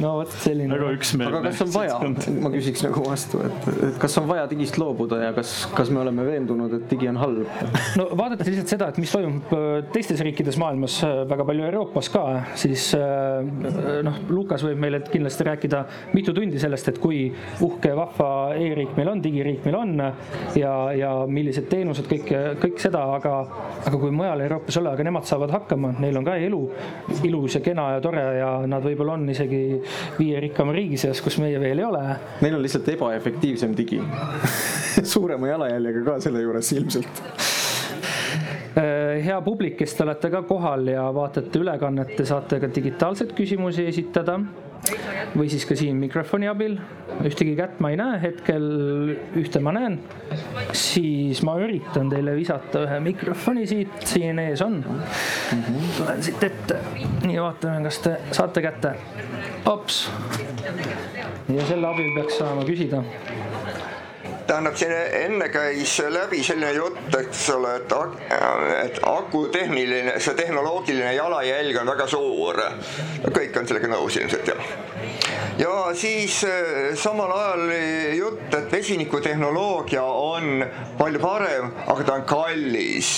no vot selline. väga üksmeelne. aga kas on vaja, ma küsiks nagu vastu, et, et kas on vaja digist loobuda ja kas, kas me oleme veendunud, et digi on halb? no vaadates lihtsalt seda, et mis toimub äh, teistes riikides maailmas, äh, väga palju Euroopas ka, siis äh, noh, Lukas võib meile kindlasti rääkida mitu tundi sellest, et kui uhke ja vahva e-riik meil on, digiriik meil on ja, ja millised teenused, kõik, kõik seda, aga, aga kui mujal Euroopas olla, aga nemad saavad hakkama, neil on ka elu ilus ja kena ja tore ja nad võib-olla on isegi viie rikkama riigi seas, kus meie veel ei ole. Neil on lihtsalt ebaefektiivsem digi. *laughs* Suurema jalajäljega ka selle juures ilmselt. Äh, hea publik, kes te olete ka kohal ja vaatate ülekannet, te saate ka digitaalseid küsimusi esitada või siis ka siin mikrofoni abil. ühtegi kätt ma ei näe hetkel, ühte ma näen. siis ma üritan teile visata ühe mikrofoni siit, siin ees on. tulen siit ette, nii vaatame, kas te saate kätte. ops. ja selle abil peaks saama küsida tähendab, siin enne käis läbi selline jutt, eks ole, et, et aku tehniline, see tehnoloogiline jalajälg on väga suur. kõik on sellega nõus ilmselt jah. ja siis eh, samal ajal jutt, et vesinikutehnoloogia on palju parem, aga ta on kallis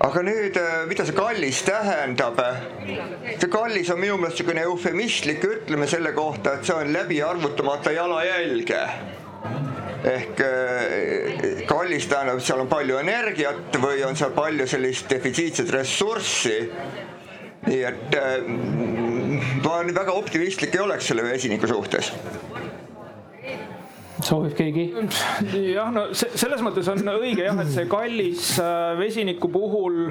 aga nüüd, äh, mida see kallis tähendab? see kallis on minu meelest niisugune eufemistlik ütleme selle kohta, et see on läbi arvutamata jalajälge ehk äh, kallis tähendab, et seal on palju energiat või on seal palju sellist defitsiitset ressurssi. nii et äh, ma väga optimistlik ei oleks selle vesiniku suhtes soovib keegi? jah, no selles mõttes on õige jah, et see kallis äh, vesiniku puhul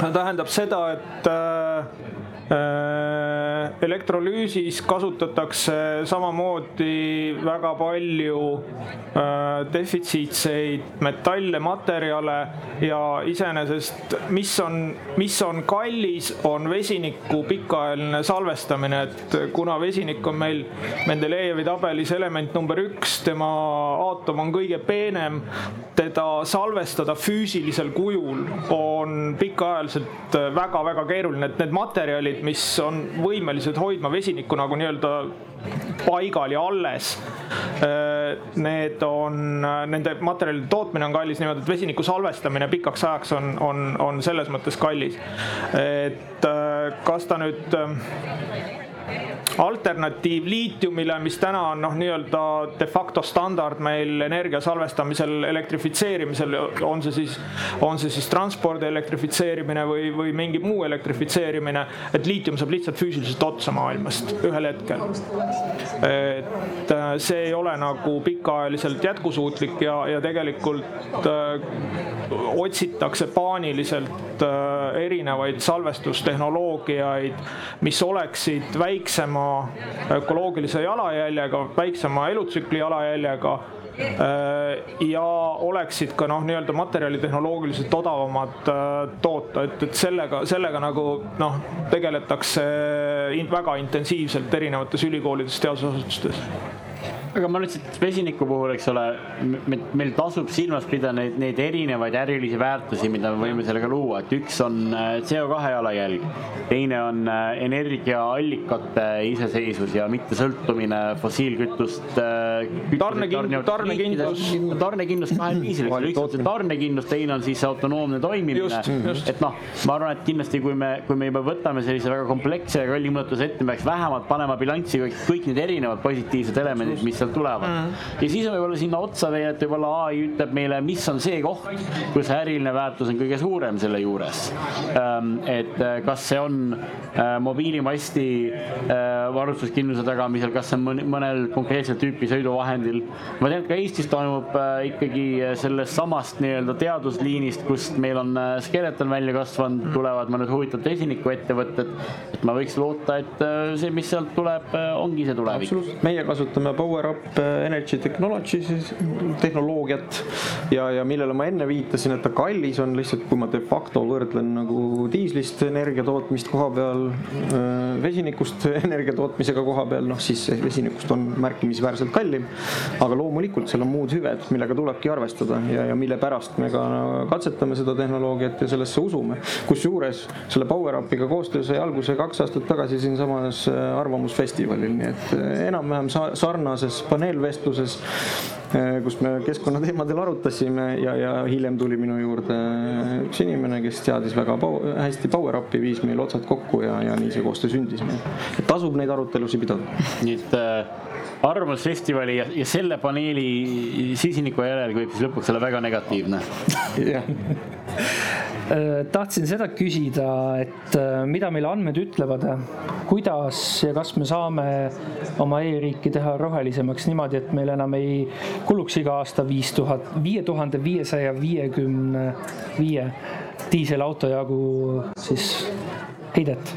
tähendab seda, et äh, elektrolüüsis kasutatakse samamoodi väga palju äh, defitsiitseid metalle, materjale ja iseenesest, mis on, mis on kallis, on vesiniku pikaajaline salvestamine, et kuna vesinik on meil Mendelejevi tabelis element number üks, tema aatom on kõige peenem, teda salvestada füüsilisel kujul on pikaajaliselt väga-väga keeruline, et need materjalid, mis on võimelised hoidma vesinikku nagu nii-öelda paigal ja alles. Need on, nende materjalide tootmine on kallis niimoodi, et vesiniku salvestamine pikaks ajaks on, on, on selles mõttes kallis. et kas ta nüüd alternatiiv liitiumile, mis täna on noh, nii-öelda de facto standard meil energia salvestamisel, elektrifitseerimisel, on see siis, on see siis transpordi elektrifitseerimine või, või mingi muu elektrifitseerimine, et liitium saab lihtsalt füüsiliselt otsa maailmast ühel hetkel. et äh, see ei ole nagu pikaajaliselt jätkusuutlik ja, ja tegelikult äh, otsitakse paaniliselt äh, erinevaid salvestustehnoloogiaid, mis oleksid väiksema ökoloogilise jalajäljega, väiksema elutsükli jalajäljega äh, ja oleksid ka noh, nii-öelda materjalitehnoloogiliselt odavamad äh, toota, et, et sellega, sellega nagu noh, tegeletakse väga intensiivselt erinevates ülikoolides, teadusasutustes aga ma lihtsalt vesiniku puhul, eks ole, meil tasub silmas pidada neid, neid erinevaid ärilisi väärtusi, mida me võime sellega luua, et üks on äh, CO2 jalajälg, teine on äh, energiaallikate iseseisvus ja mitte sõltumine fossiilkütust. Äh, tarnekindlus, tarnekindlus. tarnekindlus kahel *clears throat* viisil, eks ole, üks on see tarnekindlus, teine on siis autonoomne toimimine. et noh, ma arvan, et kindlasti, kui me, kui me juba võtame sellise väga kompleksse ja kalli muudatuse ette, me peaks vähemalt panema bilanssi kõik, kõik need erinevad positiivsed elemendid, mis sealt tulevad mm.. ja siis on võib-olla sinna otsa veel, et võib-olla ai ütleb meile, mis on see koht, kus äriline väärtus on kõige suurem selle juures. Ähm, et äh, kas see on äh, mobiilimasti äh, varustuskindluse tagamisel, kas see on mõnel konkreetset tüüpi sõiduvahendil. ma tean, et ka Eestis toimub ikkagi sellest samast nii-öelda teadusliinist, kust meil on Skeleton välja kasvanud, tulevad mõned huvitavad vesinikuettevõtted. et ma võiks loota, et see, mis sealt tuleb, ongi see tulevik. meie kasutame Power Up Energy Technology siis tehnoloogiat ja, ja millele ma enne viitasin, et ta kallis on lihtsalt, kui ma de facto võrdlen nagu diislist energia tootmist koha peal vesinikust *laughs* energia tootmisega koha peal, noh siis vesinikust on märkimisväärselt kallim. aga loomulikult seal on muud hüved, millega tulebki arvestada ja, ja mille pärast me ka katsetame seda tehnoloogiat ja sellesse usume. kusjuures selle PowerUpiga koostöö sai alguse kaks aastat tagasi siinsamas Arvamusfestivalil, nii et enam-vähem sarnases paneelvestluses kus me keskkonnateemadel arutasime ja, ja hiljem tuli minu juurde üks inimene, kes teadis väga hästi power-up'i, viis meil otsad kokku ja, ja nii see koostöö sündis. et tasub neid arutelusid pidada. nii et äh, arvamusfestivali ja, ja selle paneeli süsiniku järel võib siis lõpuks olla väga negatiivne. *laughs* jah Äh, tahtsin seda küsida, et äh, mida meile andmed ütlevad, kuidas ja kas me saame oma e-riiki teha rohelisemaks niimoodi, et meil enam ei kuluks iga aasta viis tuhat, viie tuhande viiesaja viiekümne viie diiselauto jagu siis heidet.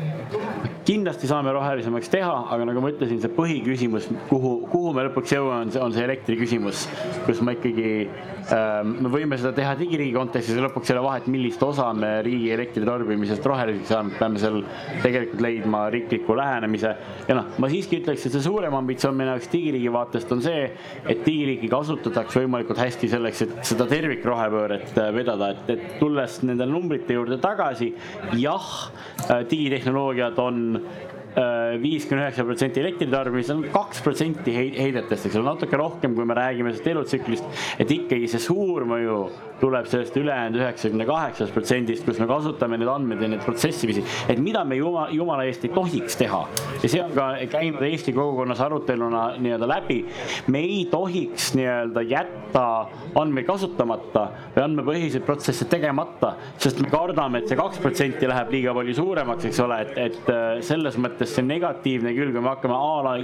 Kindlasti saame rohelisemaks teha, aga nagu ma ütlesin, see põhiküsimus, kuhu, kuhu me lõpuks jõuame, on see, on see elektri küsimus, kus ma ikkagi me võime seda teha digiriigi kontekstis ja lõpuks ei ole vahet, millist osa me riigi elektritarbimisest roheliseks saame, peame seal tegelikult leidma riikliku lähenemise. ja noh, ma siiski ütleks, et see suurem ambitsioon minu jaoks digiriigi vaatest on see, et digiriiki kasutataks võimalikult hästi selleks, et seda tervikrohepööret äh, vedada, et, et tulles nende numbrite juurde tagasi, jah, äh, digitehnoloogiad on viiskümmend üheksa protsenti elektritarbimist, see on kaks protsenti heidetest, eks ole, natuke rohkem, kui me räägime sellest elutsüklist. et ikkagi see suur mõju tuleb sellest ülejäänud üheksakümne kaheksast protsendist, kus me kasutame neid andmeid ja neid protsessiviisi, et mida me jumala, jumala eest ei tohiks teha. ja see on ka käinud Eesti kogukonnas aruteluna nii-öelda läbi. me ei tohiks nii-öelda jätta andmeid kasutamata või andmepõhiseid protsesse tegemata, sest me kardame, et see kaks protsenti läheb liiga palju suuremaks, eks ole, et, et äh, selles mõttes see negatiivne külg, kui me hakkame a la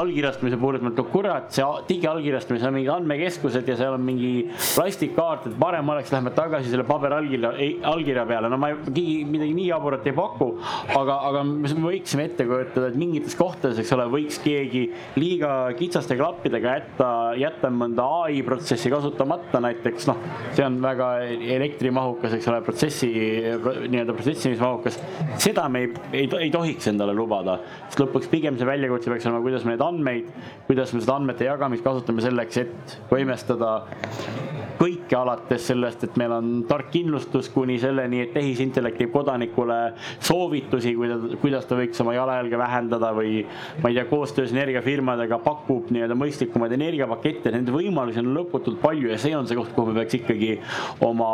allkirjastamise puhul, et kurat, see digiallkirjastamine, seal on mingid andmekeskused ja seal on mingi plastikkaart, et parem oleks, lähme tagasi selle paberallkirja, allkirja peale, no ma ei, midagi nii jaburat ei paku, aga, aga me võiksime ette kujutada, et mingites kohtades, eks ole, võiks keegi liiga kitsaste klappidega jätta, jätta mõnda ai protsessi kasutamata näiteks, noh, see on väga elektrimahukas, eks ole, protsessi, nii-öelda protsessimismahukas. seda me ei, ei, ei tohiks endale lubada, sest lõpuks pigem see väljakutse peaks olema, kuidas me neid andmeid, kuidas me seda andmete jagamist kasutame selleks, et võimestada kõike alates sellest, et meil on tark kindlustus kuni selleni, et tehisintellekt teeb kodanikule soovitusi, kuidas ta võiks oma jalajälge vähendada või ma ei tea, koostöös energiafirmadega pakub nii-öelda mõistlikumaid energiapakette, neid võimalusi on lõputult palju ja see on see koht, kuhu me peaks ikkagi oma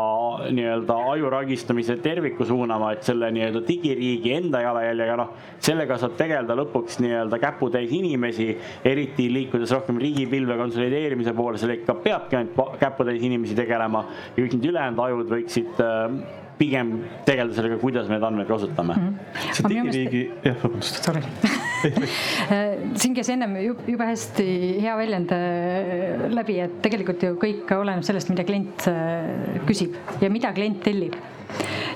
nii-öelda aju ragistamise terviku suunama, et selle nii-öelda digiriigi enda jalajäljega, noh, sellega saab tegeleda lõpuks nii-öelda käputäis inimesi, eriti liikudes rohkem riigipilve konsolideerimise poole, sellega peabki ainult käputäis inimesi inimesi tegelema ja kõik need ülejäänud ajud võiksid äh, pigem tegeleda sellega, kuidas me neid andmeid kasutame mm. -hmm. see digiriigi, jah, vabandust. *laughs* siin käis ennem jube hästi hea väljend äh, läbi, et tegelikult ju kõik oleneb sellest, mida klient äh, küsib ja mida klient tellib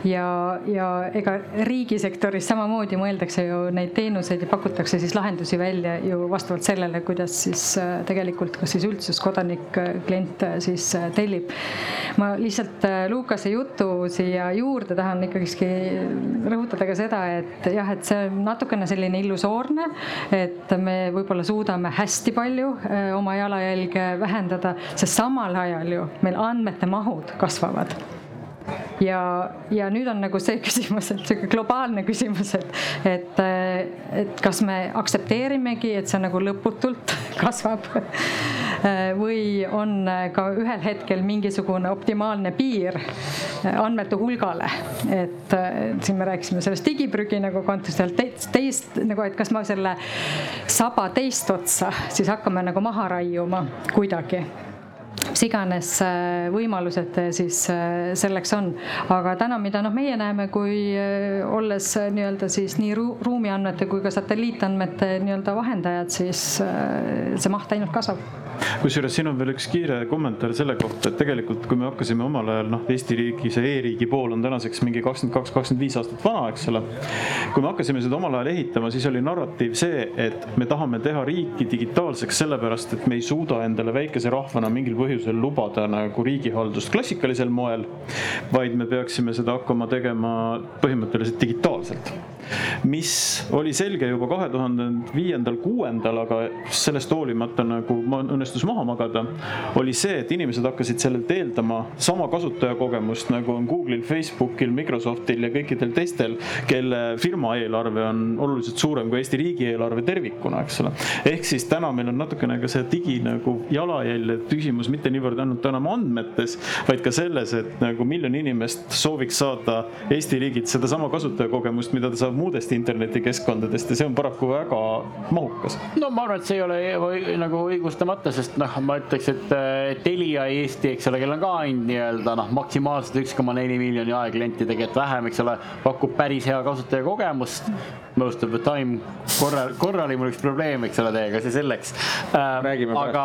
ja, ja ega riigisektoris samamoodi mõeldakse ju neid teenuseid ja pakutakse siis lahendusi välja ju vastavalt sellele, kuidas siis äh, tegelikult kas siis üldsus, kodanik, äh, klient äh, siis tellib. ma lihtsalt Lukase jutu siia juurde tahan ikkagistki rõhutada ka seda, et jah, et see on natukene selline illusoorne, et me võib-olla suudame hästi palju oma jalajälge vähendada, sest samal ajal ju meil andmete mahud kasvavad ja, ja nüüd on nagu see *laughs* küsimus, et sihuke globaalne küsimus, et, et, et kas me aktsepteerimegi, et see nagu lõputult *laughs* kasvab või on ka ühel hetkel mingisugune optimaalne piir andmete hulgale. et siin me rääkisime sellest digiprügi nagu kontekstis, teist, teist nagu, et kas ma selle saba teist otsa siis hakkame nagu maha raiuma kuidagi mis iganes äh, võimalused äh, siis äh, selleks on. aga täna, mida noh, meie näeme, kui olles nii-öelda siis nii ruumiandmete kui ka satelliitandmete nii-öelda vahendajad, siis see maht ainult kasvab. kusjuures siin on veel üks kiire kommentaar selle kohta, et tegelikult kui me hakkasime omal ajal noh, Eesti riigi, see e-riigi pool on tänaseks mingi kakskümmend kaks, kakskümmend viis aastat vana, eks ole. kui me hakkasime seda omal ajal ehitama, siis oli narratiiv see, et me tahame teha riiki digitaalseks sellepärast, et me ei suuda endale väikese rahvana mingil põhjusel lubada nagu riigihaldust klassikalisel moel, vaid me peaksime seda hakkama tegema põhimõtteliselt digitaalselt mis oli selge juba kahe tuhande viiendal, kuuendal, aga sellest hoolimata nagu õnnestus maha magada, oli see, et inimesed hakkasid sellelt eeldama sama kasutajakogemust, nagu on Google'il, Facebookil, Microsoftil ja kõikidel teistel, kelle firma eelarve on oluliselt suurem kui Eesti riigieelarve tervikuna, eks ole. ehk siis täna meil on natukene ka see digi nagu jalajälje küsimus mitte niivõrd ainult enam andmetes, vaid ka selles, et nagu miljon inimest sooviks saada Eesti riigilt sedasama kasutajakogemust, mida ta saab muudest internetikeskkondadest ja see on paraku väga mahukas. no ma arvan, et see ei ole või, nagu õigustamata, sest noh, ma ütleks, et Telia Eesti, eks ole, kellel on ka ainult nii-öelda noh, maksimaalselt üks koma neli miljoni aegklienti, tegelikult vähem, eks ole, pakub päris hea kasutajakogemust. Most of the time korra, korra oli mul üks probleem, eks ole, teiega, see selleks. aga,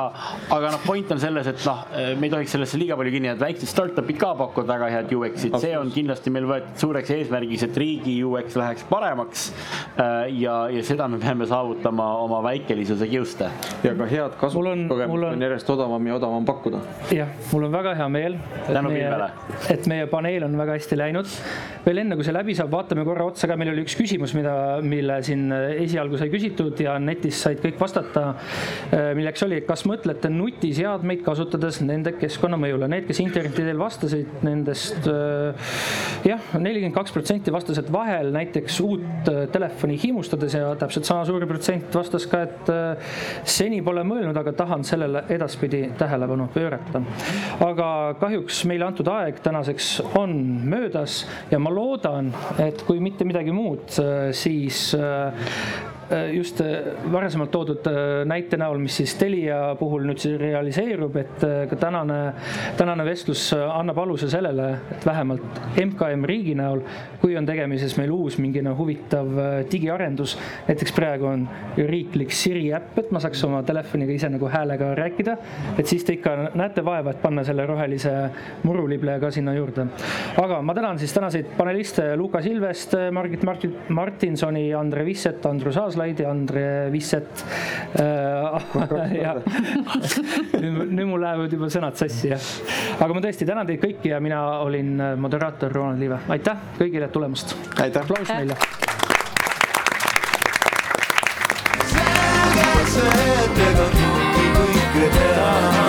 aga noh, point on selles, et noh, me ei tohiks sellesse liiga palju kinni jääda, väiksed startup'id ka pakuvad väga head UX-id, see on kindlasti meil võetud suureks eesmärgiks, et riigi UX läheks paremaks. ja, ja seda me peame saavutama oma väikelisuse kiuste. ja ka head kasutuskogemust on... on järjest odavam ja odavam pakkuda. jah, mul on väga hea meel, et meie, et meie paneel on väga hästi läinud. veel enne, kui see läbi saab, vaatame korra otsa ka, meil oli üks küsimus, mida, mille siin esialgu sai küsitud ja netis said kõik vastata. milleks oli, kas mõtlete nutiseadmeid kasutades nende keskkonnamõjule, need, kes interneti teel vastasid, nendest jah, nelikümmend kaks protsenti vastas, et vahel näiteks uut telefoni hiimustades ja täpselt sama suur protsent vastas ka, et seni pole mõelnud, aga tahan sellele edaspidi tähelepanu pöörata. aga kahjuks meile antud aeg tänaseks on möödas ja ma loodan, et kui mitte midagi muud, siis just varasemalt toodud näite näol, mis siis Telia puhul nüüd realiseerub, et ka tänane, tänane vestlus annab aluse sellele, et vähemalt MKM riigi näol, kui on tegemises meil uus mingine huvitav digiarendus, näiteks praegu on riiklik Siri äpp, et ma saaks oma telefoniga ise nagu häälega rääkida, et siis te ikka näete vaeva, et panna selle rohelise murulibleja ka sinna juurde. aga ma tänan siis tänaseid paneliste Lukas Ilvest, Margit Martin, Martinsoni, Andre Visset, Andrus Aaslaid ja Andre Visset *laughs* ja nüüd, mul lähevad juba sõnad sassi, jah. aga ma tõesti tänan teid kõiki ja mina olin äh, moderaator Ronald Liive. aitäh kõigile tulemast. aplaus meile. selge see, et ega kõike teha